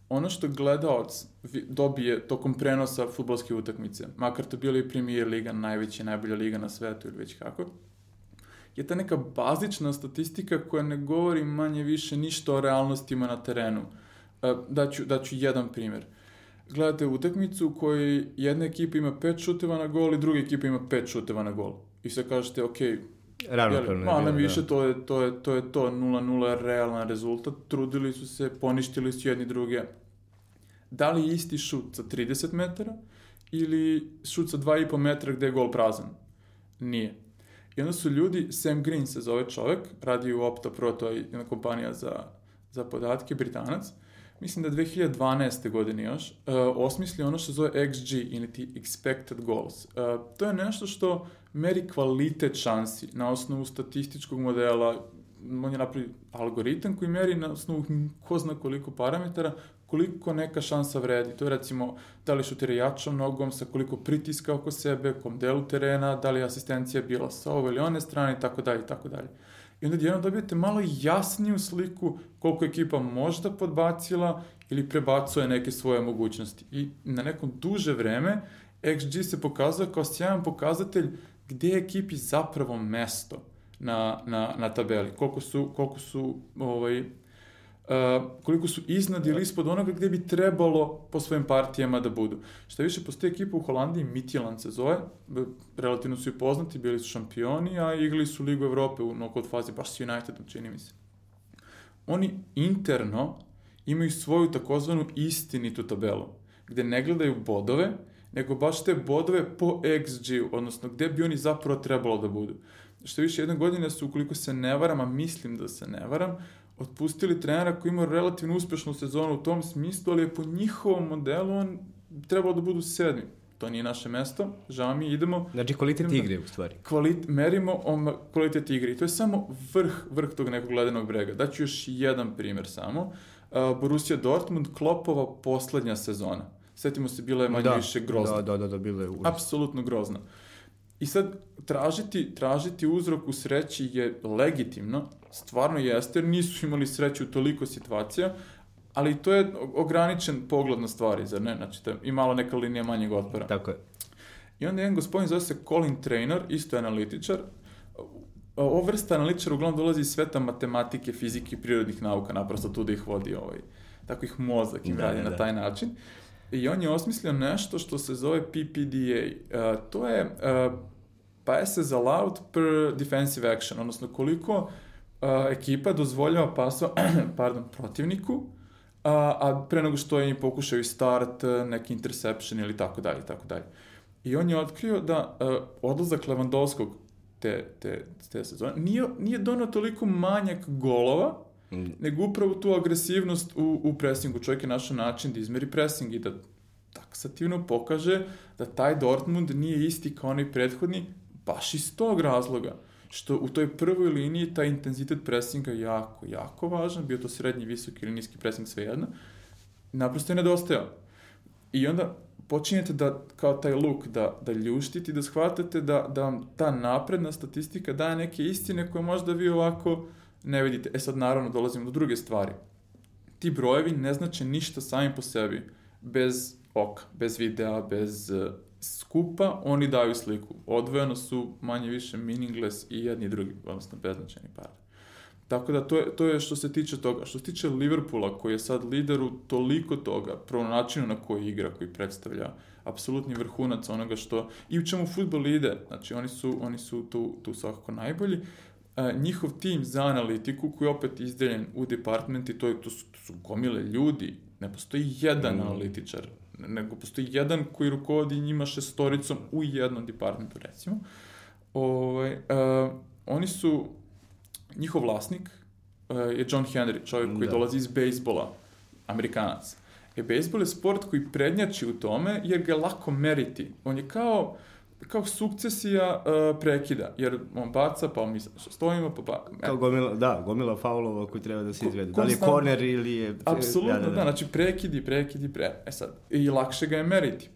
Ono što gledalac dobije tokom prenosa futbolske utakmice, makar to bila i Premier Liga, najveća, najbolja liga na svetu ili već kako, je ta neka bazična statistika koja ne govori manje više ništa o realnostima na terenu. Daću, daću jedan primjer. Gledate utakmicu u kojoj jedna ekipa ima pet šuteva na gol i druga ekipa ima pet šuteva na gol. I sve kažete, ok, Ravnopravno. Pa više, da. to je to, je, to, je to 0-0 je realan rezultat. Trudili su se, poništili su jedni druge. Da li isti šut sa 30 metara ili šut sa 2,5 metra gde je gol prazan? Nije. I onda su ljudi, Sam Green se zove čovek, radi u Opta Pro, to je jedna kompanija za, za podatke, Britanac, mislim da 2012. godine još, uh, osmislio ono što zove XG ili ti Expected Goals. Uh, to je nešto što meri kvalitet šansi na osnovu statističkog modela, on je napravi algoritam koji meri na osnovu ko zna koliko parametara, koliko neka šansa vredi. To je recimo da li šutira jačom nogom, sa koliko pritiska oko sebe, kom delu terena, da li asistencija bila sa ove ili one strane i tako dalje i tako dalje. I onda jedno dobijete malo jasniju sliku koliko ekipa možda podbacila ili prebacuje neke svoje mogućnosti. I na nekom duže vreme XG se pokazuje kao sjajan pokazatelj gde je ekipi zapravo mesto na, na, na tabeli. Koliko su, koliko su ovaj, Uh, koliko su iznad ili ispod onoga gde bi trebalo po svojim partijama da budu. Šta više, postoje ekipa u Holandiji, Mitjeland se zove, relativno su i poznati, bili su šampioni, a igrali su Ligu Evrope u nokod fazi, baš s Unitedom, čini mi se. Oni interno imaju svoju takozvanu istinitu tabelu, gde ne gledaju bodove, nego baš te bodove po XG, odnosno gde bi oni zapravo trebalo da budu. Što više, jedne godine su, ukoliko se ne varam, a mislim da se ne varam, otpustili trenera koji ima relativno uspešnu sezonu u tom smislu, ali je po njihovom modelu on trebalo da budu sedmi. To nije naše mesto, žao mi, idemo... Znači kvalitet idemo, igre u stvari. Kvalit, merimo o kvalitet igre i to je samo vrh, vrh tog nekog ledenog brega. Daću još jedan primer samo. Uh, Borussia Dortmund, Klopova poslednja sezona. Setimo se, bila je manje da, više grozna. Da, da, da, da bila je užas. Apsolutno grozna. I sad, tražiti, tražiti uzrok u sreći je legitimno, stvarno jeste, jer nisu imali sreću u toliko situacija, ali to je ograničen pogled na stvari, zar ne? Znači, da i malo neka linija manjeg otpora. Tako je. I onda jedan gospodin zove se Colin Trainer, isto je analitičar. Ova vrsta analitičara uglavnom dolazi iz sveta matematike, fizike i prirodnih nauka, naprosto tu da ih vodi ovaj, tako ih mozak im da, radi da, na taj način. I on je osmislio nešto što se zove PPDA. Uh, to je uh, passes allowed per defensive action, odnosno koliko uh, ekipa dozvoljava pasova pardon, protivniku, a, a pre nego što im pokušaju start, neki interception ili tako dalje, tako dalje. I on je otkrio da uh, odlazak Lewandowskog te, te, te sezone nije, nije donao toliko manjak golova, mm. nego upravo tu agresivnost u, u pressingu. Čovjek je našao način da izmeri pressing i da taksativno pokaže da taj Dortmund nije isti kao onaj prethodni, baš iz tog razloga što u toj prvoj liniji taj intenzitet presinga jako, jako važan, bio to srednji, visoki ili niski presing, svejedno, naprosto je nedostajao. I onda počinjete da, kao taj luk, da, da ljuštite i da shvatate da, da vam ta napredna statistika daje neke istine koje možda vi ovako ne vidite. E sad, naravno, dolazimo do druge stvari. Ti brojevi ne znače ništa sami po sebi, bez oka, bez videa, bez skupa, oni daju sliku. Odvojeno su manje više meaningless i jedni i drugi, odnosno beznačajni par. Tako da to je, to je što se tiče toga. Što se tiče Liverpoola, koji je sad lider u toliko toga, prvo načinu na koji igra, koji predstavlja apsolutni vrhunac onoga što, i u čemu futbol ide, znači oni su, oni su tu, tu svakako najbolji, e, njihov tim za analitiku koji je opet izdeljen u departmenti, to, je, to, su, to su gomile ljudi, ne postoji jedan mm. analitičar nego postoji jedan koji rukovodi njima šestoricom u jednom departmentu, recimo. Ovaj, uh, oni su, njihov vlasnik uh, je John Henry, čovjek koji da. dolazi iz bejsbola, amerikanac. E, bejsbol je sport koji prednjači u tome jer ga je lako meriti. On je kao, kao sukcesija uh, prekida, jer on baca, pa mi stojimo, pa ba... Kao gomila, da, gomila faulova koji treba da se izvede. Da li je korner ili je... Apsolutno, da, da, da. da, znači prekidi, prekidi, pre... E sad, i lakše ga je meriti.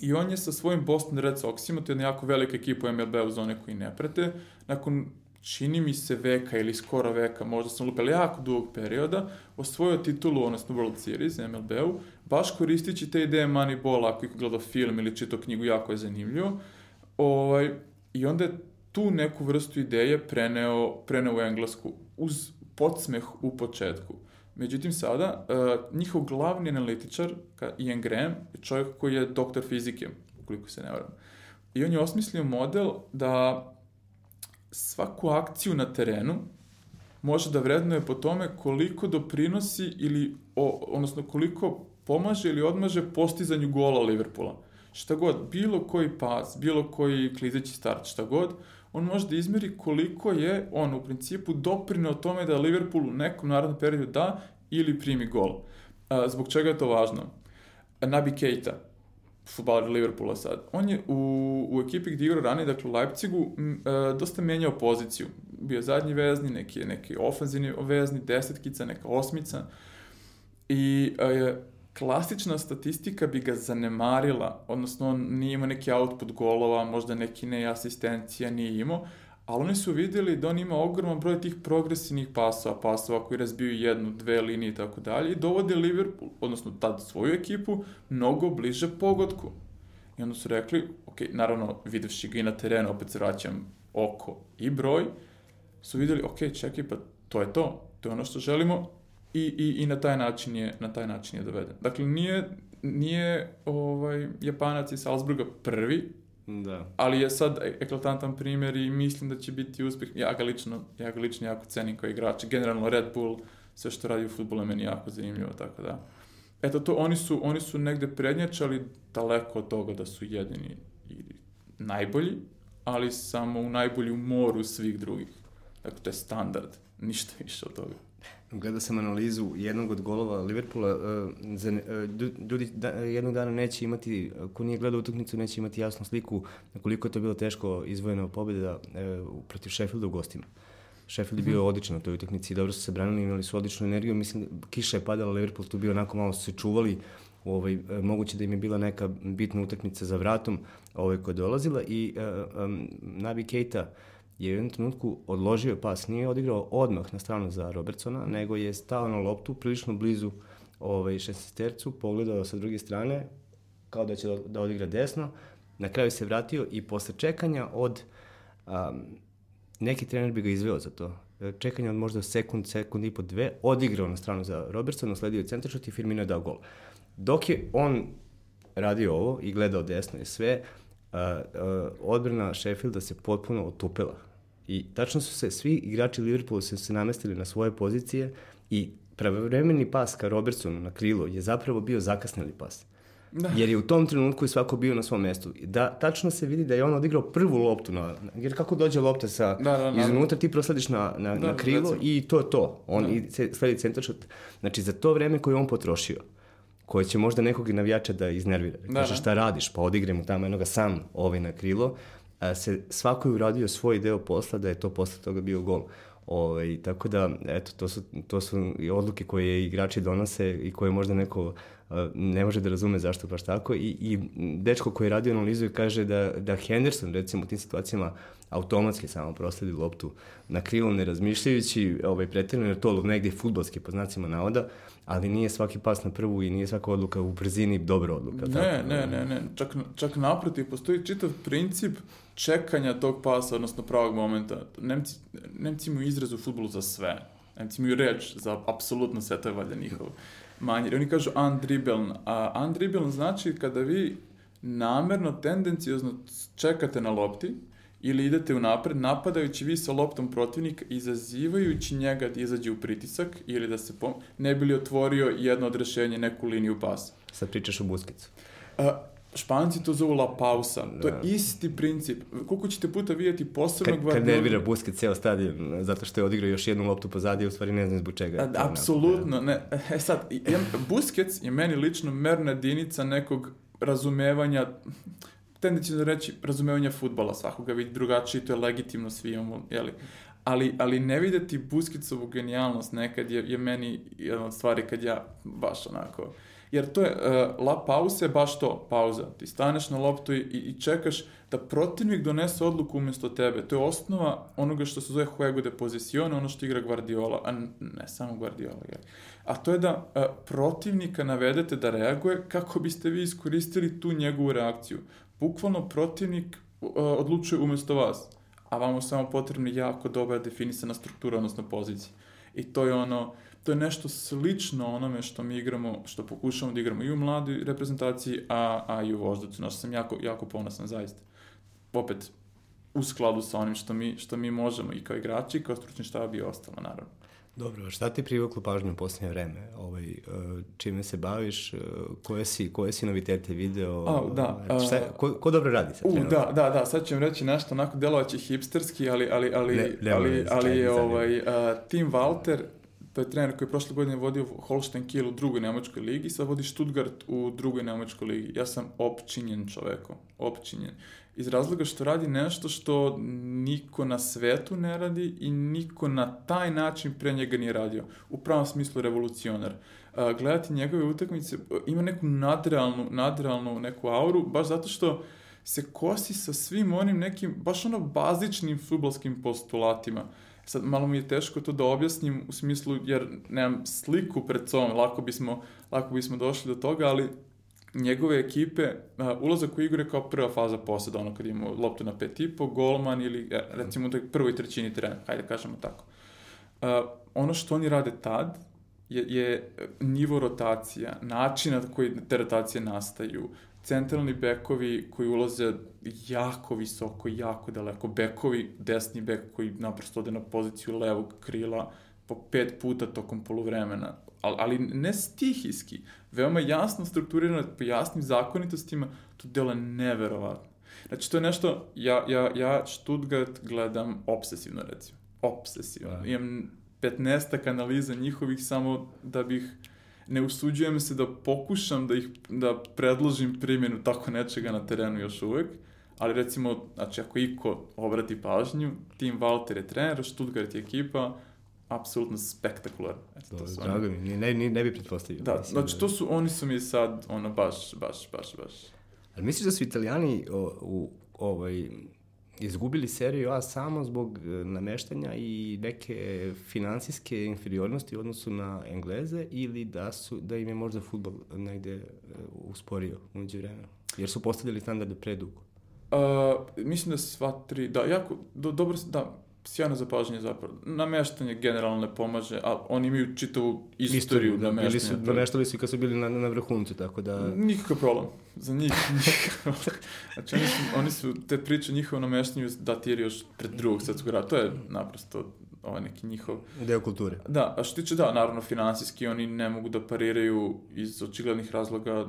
I on je sa svojim Boston Red Soxima, to je jedna jako velika ekipa u MLB-u za one koji ne prete, nakon čini mi se veka ili skoro veka, možda sam lupio, jako dugog perioda, osvojio titulu, odnosno World Series, MLB-u, baš koristići te ideje Moneyball, ako ih gledao film ili čitao knjigu, jako je zanimljivo. Ovaj, I onda je tu neku vrstu ideje preneo, preneo u englesku, uz podsmeh u početku. Međutim, sada, uh, njihov glavni analitičar, Ian Graham, je čovjek koji je doktor fizike, ukoliko se ne varam. I on je osmislio model da svaku akciju na terenu može da vrednuje po tome koliko doprinosi ili, o, odnosno koliko pomaže ili odmaže postizanju gola Liverpoola. Šta god, bilo koji pas, bilo koji klizeći start, šta god, on može da izmeri koliko je on u principu doprinao tome da Liverpool u nekom narodnom periodu da ili primi gol. Zbog čega je to važno? Nabi Keita, futbaler Liverpoola sad, on je u, u ekipi gdje igrao ranije, dakle u Leipzigu, m, a, dosta menjao poziciju. Bio zadnji vezni, neki, neki ofenzivni vezni, desetkica, neka osmica. I a, klasična statistika bi ga zanemarila, odnosno on nije imao neki output golova, možda neki ne asistencija nije imao, ali oni su videli da on ima ogroman broj tih progresivnih pasova, pasova koji razbiju jednu, dve linije i tako dalje i dovode Liverpool, odnosno tad svoju ekipu, mnogo bliže pogodku. I onda su rekli, ok, naravno, videvši ga i na terenu, opet se vraćam oko i broj, su videli, ok, čekaj, pa to je to, to je ono što želimo i, i, i na taj način je, na taj način je doveden. Dakle, nije, nije ovaj, Japanac iz Salzburga prvi, Da. ali je sad eklatantan primjer i mislim da će biti uspeh. Ja ga lično, ja ga lično jako cenim kao igrač. Generalno Red Bull, sve što radi u futbolu je meni jako zanimljivo, tako da. Eto to, oni su, oni su negde prednjačali daleko od toga da su jedini i najbolji, ali samo u najbolju moru svih drugih. Dakle, to je standard, ništa više od toga. Gledao sam analizu jednog od golova Liverpoola, uh, za, uh, ljudi da, jednog dana neće imati, ko nije gledao utakmicu, neće imati jasnu sliku koliko je to bilo teško izvojena pobjeda uh, protiv Sheffielda u gostima. Sheffield je bio odličan na toj utakmici, dobro su se branili, imali su odličnu energiju, mislim, kiša je padala, Liverpool tu bio onako malo su se čuvali, ovaj, moguće da im je bila neka bitna utakmica za vratom ovaj, koja je dolazila i uh, um, Nabi Keita, uh, je u jednom trenutku odložio pas, nije odigrao odmah na stranu za Robertsona, nego je stao na loptu prilično blizu ovaj, šestestercu, pogledao sa druge strane, kao da će da, da odigra desno, na kraju se vratio i posle čekanja od, um, neki trener bi ga izveo za to, čekanja od možda sekund, sekund i po dve, odigrao na stranu za Robertsona, sledio centaršut i Firmino je dao gol. Dok je on radio ovo i gledao desno i sve, uh, uh, odbrana Sheffielda se potpuno otupela I tačno su se svi igrači Liverpoola su se namestili na svoje pozicije i pravovremeni pas ka Robertsonu na krilo je zapravo bio zakasneli pas. Da. Jer je u tom trenutku svako bio na svom mestu. Da, tačno se vidi da je on odigrao prvu loptu, na, jer kako dođe lopta sa da, da, da. iznutra, ti proslediš na, na, da, na krilo recimo. i to je to. On da. i sledi centaršut. Znači, za to vreme koje on potrošio, koje će možda nekog navijača da iznervira. Da, Kaže, da. šta radiš? Pa odigre mu tamo jednoga sam ovaj na krilo se svako je uradio svoj deo posla da je to posle toga bio gol. Ovaj, tako da, eto, to su, to su i odluke koje igrači donose i koje možda neko ne može da razume zašto baš tako. I, i dečko koji je radio analizu i kaže da, da Henderson, recimo, u tim situacijama automatski samo prosledi loptu na krilo, ne razmišljajući, ovaj, pretjerno je to negde futbolski, po znacima navoda, ali nije svaki pas na prvu i nije svaka odluka u brzini dobra odluka. Ne, tako? ne, ne, ne, čak, čak naprotiv, postoji čitav princip čekanja tog pasa, odnosno pravog momenta. Nemci, Nemci imaju izraz u futbolu za sve. Nemci imaju reč za apsolutno sve, to je valjda njihov manjer. Oni kažu undribbled, a undribbled znači kada vi namerno, tendencijozno čekate na lopti, ili idete u napred napadajući vi sa loptom protivnika, izazivajući njega da izađe u pritisak ili da se pom... ne bi li otvorio jedno od rešenja, neku liniju pasa. Sad pričaš o Buskicu. Uh, Španci to zovu la pausa. Da. To je da. isti princip. Koliko ćete puta vidjeti posebno Kad, kad nervira Busket ceo stadion, zato što je odigrao još jednu loptu pozadije, u stvari ne znam zbog čega. Apsolutno, ne. E sad, Busquets je meni lično merna jedinica nekog razumevanja tendencijno reći razumevanja futbala, svakoga vidi drugačije, to je legitimno, svi imamo, jeli. Ali, ali ne videti Buskicovu genijalnost nekad je, je meni jedna od stvari kad ja baš onako... Jer to je, uh, la pausa je baš to, pauza. Ti staneš na loptu i, i čekaš da protivnik donese odluku umjesto tebe. To je osnova onoga što se zove juego de pozicione, ono što igra Guardiola, a ne samo Guardiola. Jel? A to je da uh, protivnika navedete da reaguje kako biste vi iskoristili tu njegovu reakciju bukvalno protivnik uh, odlučuje umesto vas, a vama samo potrebna jako dobra definisana struktura, odnosno pozicija. I to je ono, to je nešto slično onome što mi igramo, što pokušamo da igramo i u mladoj reprezentaciji, a, a i u voždacu. Znaš, sam jako, jako ponosan, zaista. Opet, u skladu sa onim što mi, što mi možemo i kao igrači, i kao stručni štab i ostalo, naravno. Dobro, šta ti privuklo pažnju u posljednje vreme? Ovaj, e, čime se baviš? E, koje si, koje si novitete video? A, da. E, šta, ko, ko dobro radi sad? U, da, da, da, sad ću vam reći nešto onako delovaće hipsterski, ali, ali, ali, ne, ali, ali je ovaj, uh, Tim Walter, to je trener koji je prošle godine vodio Holstein Kiel u drugoj nemačkoj ligi, sad vodi Stuttgart u drugoj nemačkoj ligi. Ja sam opčinjen čovekom, opčinjen. Iz razloga što radi nešto što niko na svetu ne radi i niko na taj način pre njega nije radio. U pravom smislu revolucionar. Uh, gledati njegove utakmice, ima neku nadrealnu, nadrealnu neku auru, baš zato što se kosi sa svim onim nekim, baš ono bazičnim futbolskim postulatima. Sad, malo mi je teško to da objasnim u smislu, jer nemam sliku pred sobom, lako bismo, lako bismo došli do toga, ali njegove ekipe, uh, ulazak u igru je kao prva faza poseda, ono kad imamo loptu na pet i po, golman ili e, recimo u prvoj trećini terena, hajde kažemo tako. Uh, ono što oni rade tad je, je nivo rotacija, način na koji te rotacije nastaju, centralni bekovi koji ulaze jako visoko, jako daleko, bekovi, desni bek koji naprosto ode na poziciju levog krila po pet puta tokom poluvremena, ali, ali ne stihijski, veoma jasno strukturirano, po jasnim zakonitostima, to delo neverovatno. Znači, to je nešto, ja, ja, ja Stuttgart gledam obsesivno, recimo. Obsesivno. Da. Imam 15 analiza njihovih samo da bih ne usuđujem se da pokušam da ih da predložim primjenu tako nečega na terenu još uvek, ali recimo, znači ako iko obrati pažnju, Tim Walter je trener, Stuttgart je ekipa, apsolutno spektakularno. Eto, to su drago mi, ne, ne, ne bi pretpostavio. Da, znači to su, oni su mi sad, ono, baš, baš, baš, baš. Ali misliš da su italijani o, u, ovaj, izgubili seriju A samo zbog e, nameštanja i neke finansijske inferiornosti u odnosu na Engleze ili da su da im je možda futbol negde e, usporio umeđu vremena? Jer su postavljali standarde predugo. Uh, mislim da sva tri, da, jako, do, dobro, da, sjajno zapažanje zapravo. Nameštanje generalno ne pomaže, a oni imaju čitavu istoriju, istoriju da, nameštanja. Bili su, nameštali su i kad su bili na, na vrhuncu, tako da... Nikakav problem. Za njih nikakav Znači, oni su, oni su, te priče njihovo nameštanju datiraju još pred drugog svetskog rata. To je naprosto ovaj neki njihov... Deo kulture. Da, a što tiče, da, naravno, finansijski oni ne mogu da pariraju iz očiglednih razloga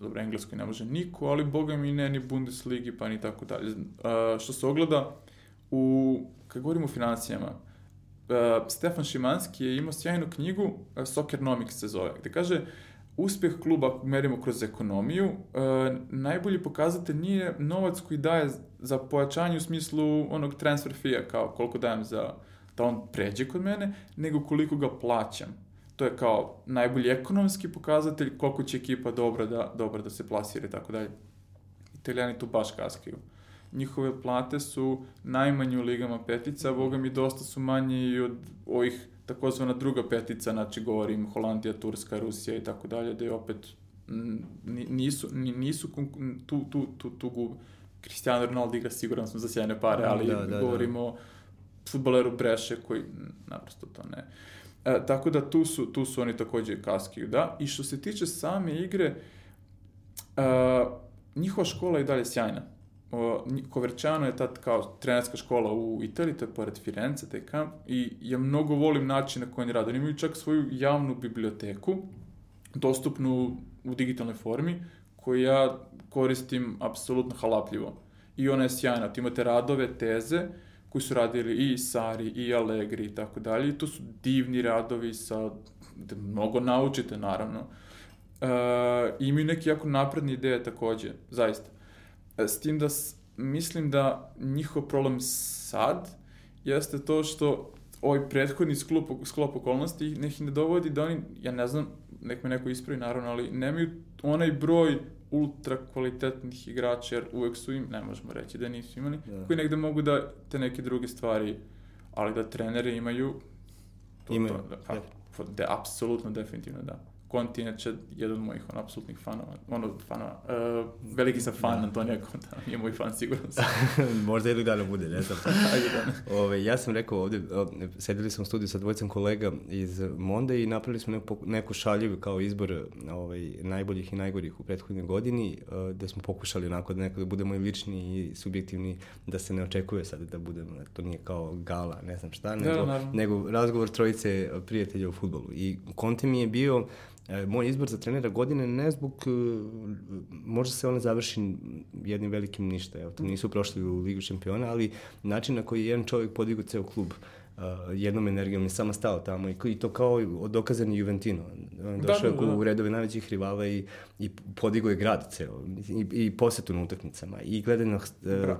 dobro, Engleskoj ne može niko, ali boga mi ne ni Bundesligi, pa ni tako dalje. što se ogleda u kad govorimo o financijama, uh, Stefan Šimanski je imao sjajnu knjigu, uh, Soccernomics se zove, gde kaže uspeh kluba merimo kroz ekonomiju, uh, najbolji pokazatelj nije novac koji daje za pojačanje u smislu onog transfer fija, kao koliko dajem za da on pređe kod mene, nego koliko ga plaćam. To je kao najbolji ekonomski pokazatelj koliko će ekipa dobro da, dobro da se plasira i tako dalje. Italijani tu baš kaskaju. Njihove plate su najmanje u ligama petica, boga mi dosta su manje i od ovih takozvana druga petica, znači govorim Holandija, Turska, Rusija i tako dalje, da je opet nisu, nisu tu, tu, tu, tu gub. Cristiano Ronaldo igra siguran sam za sjajne pare, da, ali da, da, govorimo da. o futboleru Breše koji naprosto to ne. E, tako da tu su, tu su oni takođe kaskiju, da. I što se tiče same igre, e, njihova škola je dalje sjajna Coverciano je tad kao trenerska škola u Italiji, to je pored Firenze, taj kamp, i ja mnogo volim način na koji oni rade. Oni imaju čak svoju javnu biblioteku, dostupnu u digitalnoj formi, koju ja koristim apsolutno halapljivo. I ona je sjajna. Tu imate radove, teze, koji su radili i Sari, i Allegri i tako dalje. I to su divni radovi sa, da mnogo naučite, naravno. Uh, imaju neke jako napredne ideje takođe, zaista. E, s tim da mislim da njihov problem sad jeste to što ovaj prethodni sklop, sklop okolnosti nek ne dovodi da oni, ja ne znam, nek me neko ispravi naravno, ali nemaju onaj broj ultra kvalitetnih igrača, jer uvek su im, ne možemo reći da nisu imali, da. koji negde mogu da te neke druge stvari, ali da trenere imaju, to, imaju, to, da, pa, de, apsolutno, definitivno da. Conti je jedan od mojih on, apsolutnih fanova, ono, fanova, uh, veliki sam fan da. Antonija Conta, je moj fan, sigurno sam. Možda jednog dana bude, ne znam. Da Ove, ja sam rekao ovde, sedeli smo u studiju sa dvojicom kolega iz Monde i napravili smo neku, neku šaljivu kao izbor ovaj, najboljih i najgorih u prethodnoj godini, uh, da smo pokušali onako da nekako da budemo i lični i subjektivni, da se ne očekuje sad da budemo, to nije kao gala, ne znam šta, nego, da, nego razgovor trojice prijatelja u futbolu. I Conte mi je bio E, moj izbor za trenera godine ne zbog, e, možda se ona završi jednim velikim ništa, evo, to nisu prošli u Ligu šampiona, ali način na koji je jedan čovjek podigao ceo klub, uh, jednom energijom je samo stao tamo i, i to kao dokazani Juventino. Je došao da, da, da. u redove najvećih rivala i, i podigo je grad ceo i, i posetu na utakmicama i gledanje uh,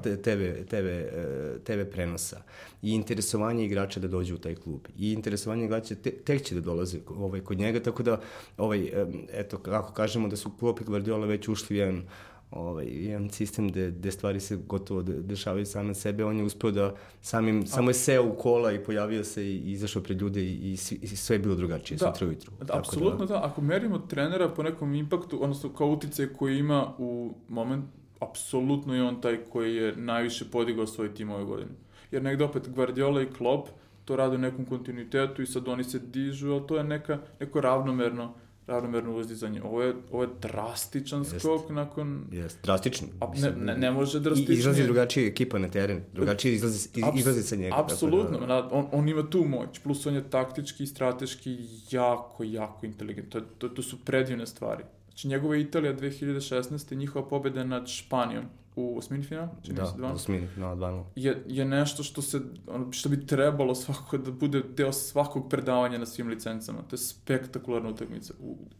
TV, TV, uh, TV prenosa i interesovanje igrača da dođu u taj klub i interesovanje igrača te, tek će da dolaze ovaj, kod njega, tako da ovaj, eto, kako kažemo da su klopi Guardiola već ušli u jedan ovaj, jedan sistem gde, gde stvari se gotovo dešavaju same sebe, on je uspeo da samim, A... samo je seo u kola i pojavio se i izašao pred ljude i, i, i sve je bilo drugačije da, sutra ujutru. Da, apsolutno da. da. Ako merimo trenera po nekom impaktu, odnosno kao utice koji ima u moment, apsolutno je on taj koji je najviše podigao svoj tim ove godine. Jer negde opet Guardiola i Klopp to rade u nekom kontinuitetu i sad oni se dižu, ali to je neka, neko ravnomerno ravnomerno uzdizanje. Ovo je, ovo je drastičan Jest. skok nakon... Jest, drastičan. A, ne, ne, ne može drastičnije. I izlazi drugačija ekipa na teren, drugačije izlazi, iz, Abs, izlazi sa njega. Apsolutno, da... on, on ima tu moć, plus on je taktički i strateški jako, jako inteligent. To, to, to su predivne stvari. Znači, njegova Italija 2016. njihova pobeda nad Španijom u osmini finala, čini da, se dva. Da, osmini finala 2 je, je nešto što se, ono, što bi trebalo svako da bude deo svakog predavanja na svim licencama. To je spektakularna utakmica,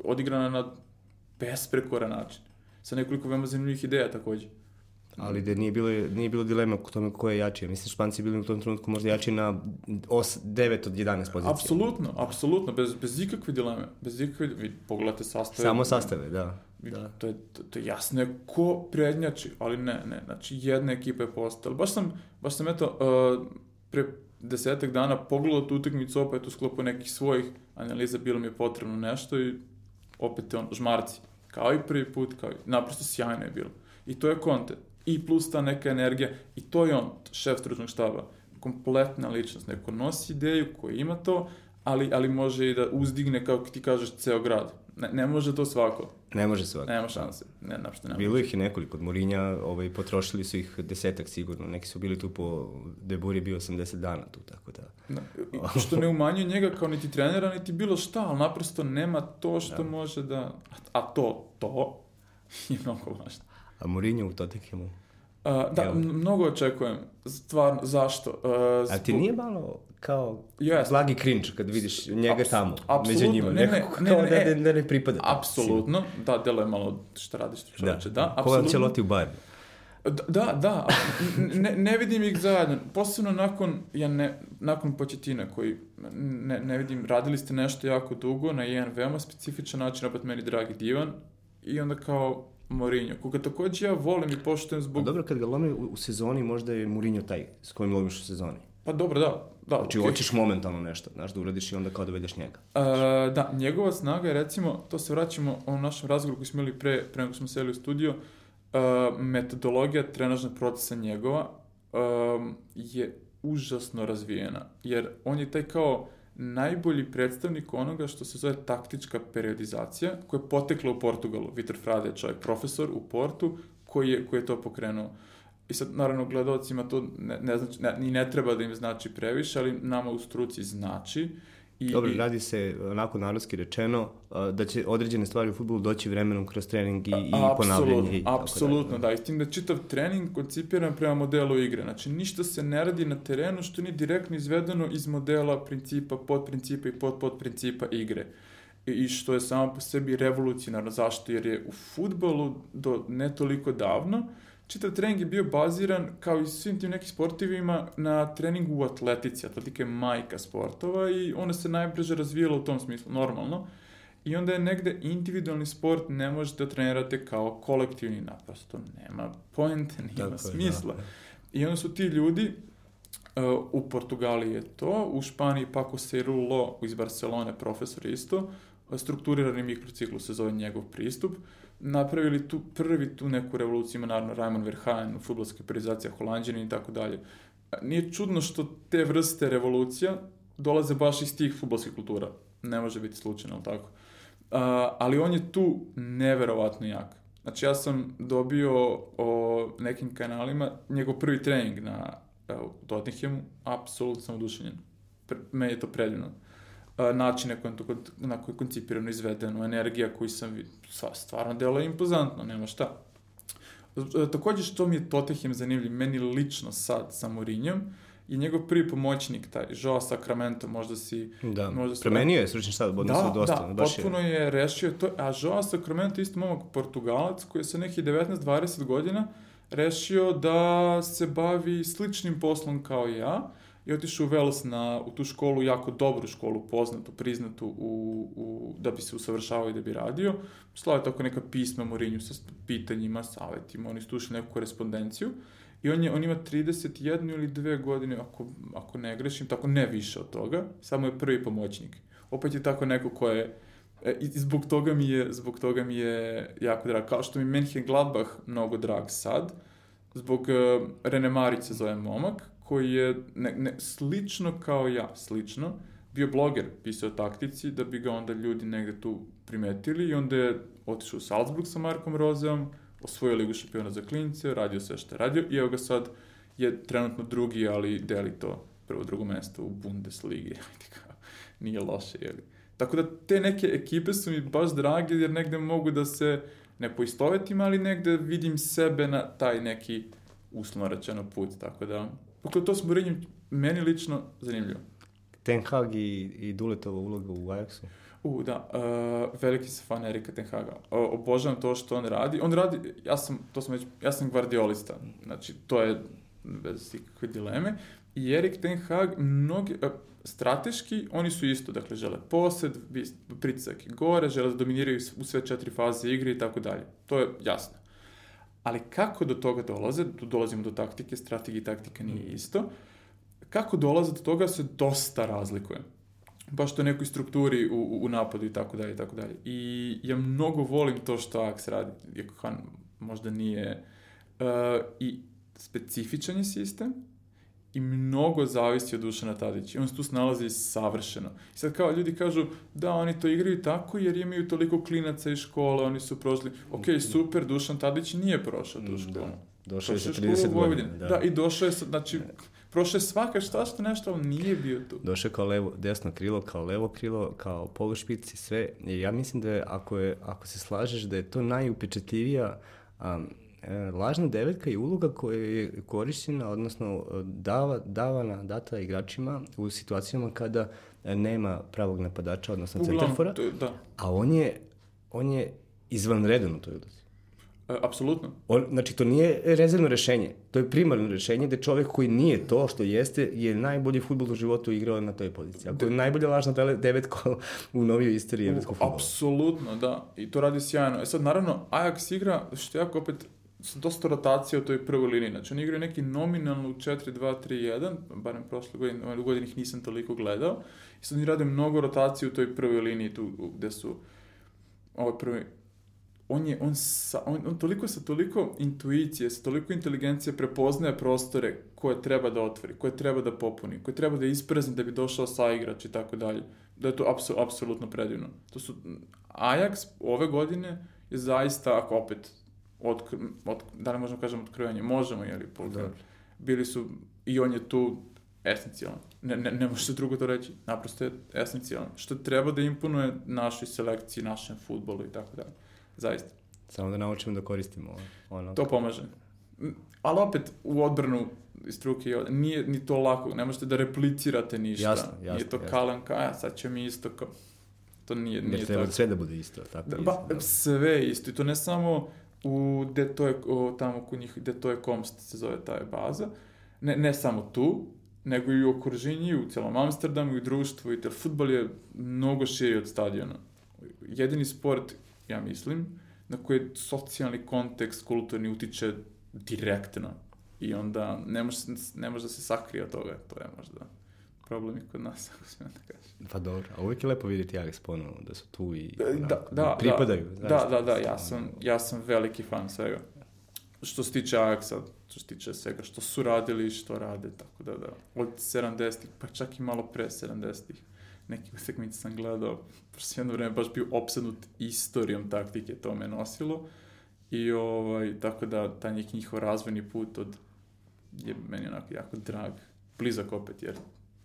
odigrana na besprekoran način. Sa nekoliko veoma zanimljivih ideja takođe. Ali da nije bilo, nije bilo dilema oko tome ko je jači. Mislim, Španci bili u tom trenutku možda jači na 8, 9 od 11 pozicija. Apsolutno, apsolutno, bez, bez ikakve dileme. Bez ikakve, vi pogledate sastave. Samo sastave, da. Da. To, je, to, to je jasno je ko prednjači, ali ne, ne, znači jedna ekipa je postala. Baš sam, baš sam eto, uh, pre desetak dana pogledao tu utakmicu opet u sklopu nekih svojih analiza, bilo mi je potrebno nešto i opet je on, žmarci. Kao i prvi put, kao i, naprosto sjajno je bilo. I to je kontent. I plus ta neka energija. I to je on, šef stručnog štaba. Kompletna ličnost. Neko nosi ideju, koji ima to, ali, ali može i da uzdigne, kako ti kažeš, ceo grad. Ne, ne može to svako. Ne može svako. Nema šanse. Ne, napšte nema. Bilo ih i nekoliko. Od Morinja ovaj, potrošili su ih desetak sigurno. Neki su bili tu po... Debur je bio 80 dana tu, tako da... da. Što ne umanjuje njega kao niti trenera, niti bilo šta, ali naprosto nema to što da. može da... A to, to je mnogo važno. A Mourinho u Tottenhamu? Uh, da, Evo. mnogo očekujem. Stvarno, zašto? Uh, A ti nije malo kao yes. blagi cringe kad vidiš njega Abs tamo, među njima, ne, ne, kao ne, ne, da, da, ne pripada. Apsolutno, da, delo je malo šta radiš čoveče, da, da apsolutno. Ko loti u bar. Da, da, da ne, ne vidim ih zajedno. Posebno nakon, ja ne, nakon Početina koji, ne, ne vidim, radili ste nešto jako dugo na jedan veoma specifičan način, opet meni dragi divan, i onda kao Mourinho, koga takođe ja volim i poštujem zbog... A dobro, kad ga lomi u, u sezoni, možda je Mourinho taj s kojim lomiš u sezoni. Pa dobro, da. da znači, okay. hoćeš momentalno nešto, znaš, da uradiš i onda kao da vedeš njega. Uh, da, njegova snaga je, recimo, to se vraćamo u našem razgovoru koji smo imali pre, pre nego smo seli u studio, uh, metodologija trenažnog procesa njegova uh, je užasno razvijena, jer on je taj kao najbolji predstavnik onoga što se zove taktička periodizacija, koja je potekla u Portugalu. Vitor Frade je čovjek profesor u Portu, koji je, koji je to pokrenuo. I sad, naravno, gledalcima to ne, ne znači, ne, ni ne treba da im znači previše, ali nama u struci znači. I, Dobro, i... radi se onako narodski rečeno da će određene stvari u futbolu doći vremenom kroz trening i, i ponavljanje. Apsolutno, da. I s tim da čitav trening koncipiran prema modelu igre. Znači, ništa se ne radi na terenu što nije direktno izvedeno iz modela principa, podprincipa i pod-podprincipa igre. I, I što je samo po sebi revolucionarno. Zašto? Jer je u futbolu do ne toliko davno uh, čitav trening je bio baziran, kao i svim tim nekim sportivima, na treningu u atletici. Atletika je majka sportova i ona se najbrže razvijala u tom smislu, normalno. I onda je negde individualni sport ne možete da trenirate kao kolektivni, naprosto nema poente, nema Tako smisla. Je, da. I onda su ti ljudi, uh, u Portugaliji je to, u Španiji Paco Cerulo iz Barcelone, profesor isto, strukturirani mikrociklus se zove njegov pristup, napravili tu prvi tu neku revoluciju, ima naravno Raymond Verhaen u futbolskoj periodizacija Holandjani i tako dalje. Nije čudno što te vrste revolucija dolaze baš iz tih futbolskih kultura. Ne može biti slučajno, ali tako? A, ali on je tu neverovatno jak. Znači ja sam dobio o nekim kanalima njegov prvi trening na Tottenhamu, apsolutno sam odušenjen. Pre, meni je to predivno načine koje, na koji je koncipirano, izvedeno, energija koju sam vidio, stvarno delo impozantno, nema šta. E, takođe što mi je Tottenham zanimljiv, meni lično sad sa Mourinhom, i njegov prvi pomoćnik, taj Joao Sacramento, možda si... Da, možda si promenio je stručni štab, odnosno da, dosta. Da, baš potpuno je... je rešio to, a Joao Sacramento isto momak Portugalac koji je sa nekih 19-20 godina rešio da se bavi sličnim poslom kao ja i otišao u Vels na, u tu školu, jako dobru školu, poznatu, priznatu, u, u, da bi se usavršavao i da bi radio. Slao je tako neka pisma Morinju sa pitanjima, savetima, oni su neku korespondenciju. I on, je, on ima 31 ili dve godine, ako, ako ne grešim, tako ne više od toga, samo je prvi pomoćnik. Opet je tako neko ko je, e, i zbog toga mi je, zbog toga mi je jako drag. Kao što mi Menchen Gladbach mnogo drag sad, zbog uh, Rene Marić se zove momak, koji je ne, ne, slično kao ja, slično, bio bloger, pisao taktici, da bi ga onda ljudi negde tu primetili i onda je otišao u Salzburg sa Markom Rozeom, osvojio ligu šampiona za klince, radio sve što je radio i evo ga sad je trenutno drugi, ali deli to prvo drugo mesto u Bundesligi, ajde kao, nije loše, jeli. Tako da te neke ekipe su mi baš drage jer negde mogu da se ne poistovetim, ali negde vidim sebe na taj neki uslovno rečeno put, tako da Dakle, to s Mourinho meni lično zanimljivo. Ten Hag i, i Duletova uloga u Ajaxu? U, da, uh, veliki sam fan Erika Ten Haga. O, obožavam to što on radi. On radi, ja sam, to sam već, ja sam gvardiolista, znači to je bez ikakve dileme. I Erik Ten Hag, mnogi, uh, strateški, oni su isto, dakle, žele posed, pritisak i gore, žele da dominiraju u sve četiri faze igre i tako dalje. To je jasno. Ali kako do toga dolaze, dolazimo do taktike, strategija i taktika nije mm. isto, kako dolaze do toga se dosta razlikuje. Baš to nekoj strukturi u, u napadu i tako dalje i tako dalje. I ja mnogo volim to što Ajax radi, iako Han možda nije... Uh, I specifičan je sistem, i mnogo zavisi od Dušana Tadića. I on se tu snalazi savršeno. I sad kao ljudi kažu, da, oni to igraju tako jer imaju toliko klinaca iz škole, oni su prošli. Ok, mm. super, Dušan Tadić nije prošao tu mm, školu. Da. Došao je sa 30 godina. Da. da, i došao je, sa, znači, prošao je svaka šta što nešto, ali nije bio tu. Došao je kao levo, desno krilo, kao levo krilo, kao polušpic i sve. I ja mislim da je, ako, je, ako se slažeš da je to najupečetljivija um, lažna devetka je uloga koja je korišćena, odnosno dava, davana, data igračima u situacijama kada nema pravog napadača, odnosno centarfora, da. a on je, on je izvanredan u toj ulozi. E, apsolutno. On, znači, to nije rezervno rešenje. To je primarno rešenje da čovek koji nije to što jeste, je najbolji futbol u životu igrao na toj poziciji. Ako je najbolja lažna devetka u novijoj istoriji evropskog futbola. Apsolutno, da. I to radi sjajno. E sad, naravno, Ajax igra, što jako opet dosta rotacija u toj prvoj liniji. Znači, oni igraju neki nominalno u 4-2-3-1, barem prošle godine, ove godine ih nisam toliko gledao. I sad oni rade mnogo rotacije u toj prvoj liniji, tu gde su ovaj prvi on je, on, sa, on, on toliko sa toliko intuicije, sa toliko inteligencije prepoznaje prostore koje treba da otvori, koje treba da popuni, koje treba da isprezni da bi došao sa igrač i tako dalje. Da je to apsolutno predivno. To su, Ajax ove godine je zaista, ako opet od, od, da li možemo kažem otkrivanje? Možemo, jeli, po, da. bili su, i on je tu esencijalan. Ne, ne, ne može drugo to reći. Naprosto je esencijalan. Što treba da imponuje našoj selekciji, našem futbolu i tako dalje. Zaista. Samo da naučimo da koristimo ono. To pomaže. Ali opet, u odbranu struke nije ni to lako. Ne možete da replicirate ništa. Jasno, jasno. Nije to jasno. kalanka, a sad će mi isto kao... To nije, nije Jer treba tako. sve da bude isto. Tako da, ba, da. sve isto. I to ne samo u gde to je, o, tamo kod njih, gde to je Komst se zove ta baza. Ne, ne samo tu, nego i u okruženju, u celom Amsterdamu, i društvu, i te futbol je mnogo širi od stadiona. Jedini sport, ja mislim, na koji socijalni kontekst kulturni utiče direktno. I onda ne može, ne može da se sakrije od toga. To je možda problem i kod nas, ako se da kažem. Pa dobro, a uvijek je lepo vidjeti Ajax ponovo, da su tu i da, onako, da, da, pripadaju. Da, da, da, da, ja sam, ja sam veliki fan svega. Što se tiče Ajaxa, što se tiče svega što su radili i što rade, tako da da. Od 70-ih, pa čak i malo pre 70-ih. Neki utakmice sam gledao, prosto jedno vreme baš bio opsednut istorijom taktike, to me nosilo. I ovaj, tako da, taj neki njihov razvojni put od, je meni onako jako drag, blizak opet, jer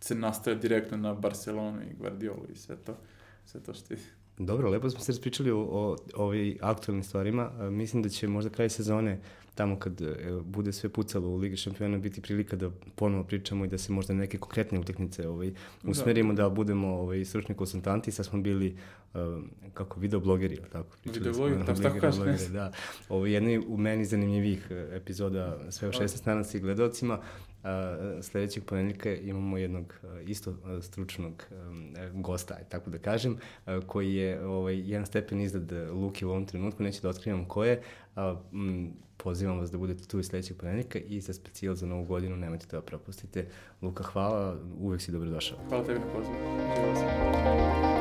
se nastaje direktno na Barcelonu i Guardiolu i sve to, sve to što je... Dobro, lepo smo se raspričali o, o ovoj aktualnim stvarima. Mislim da će možda kraj sezone tamo kad e, bude sve pucalo u Ligi šampiona biti prilika da ponovo pričamo i da se možda neke konkretne utakmice ovaj, da. usmerimo, da, da budemo ovaj, stručni konsultanti. Sad smo bili uh, kako videoblogeri, ili tako? Videoblogeri, tako, tako kažeš. Da, ovo je jedna u meni zanimljivih epizoda sve u 16 danas i gledalcima. Sledećeg ponedeljka imamo jednog isto stručnog gosta, tako da kažem, koji je ovaj, jedan stepen iznad Luke u ovom trenutku, neće da otkrivam ko je, pozivam vas da budete tu i sledećeg ponedeljka i za specijal za novu godinu nemojte da propustite. Luka, hvala, uvek si dobrodošao. Hvala tebi na pozivu. Sam.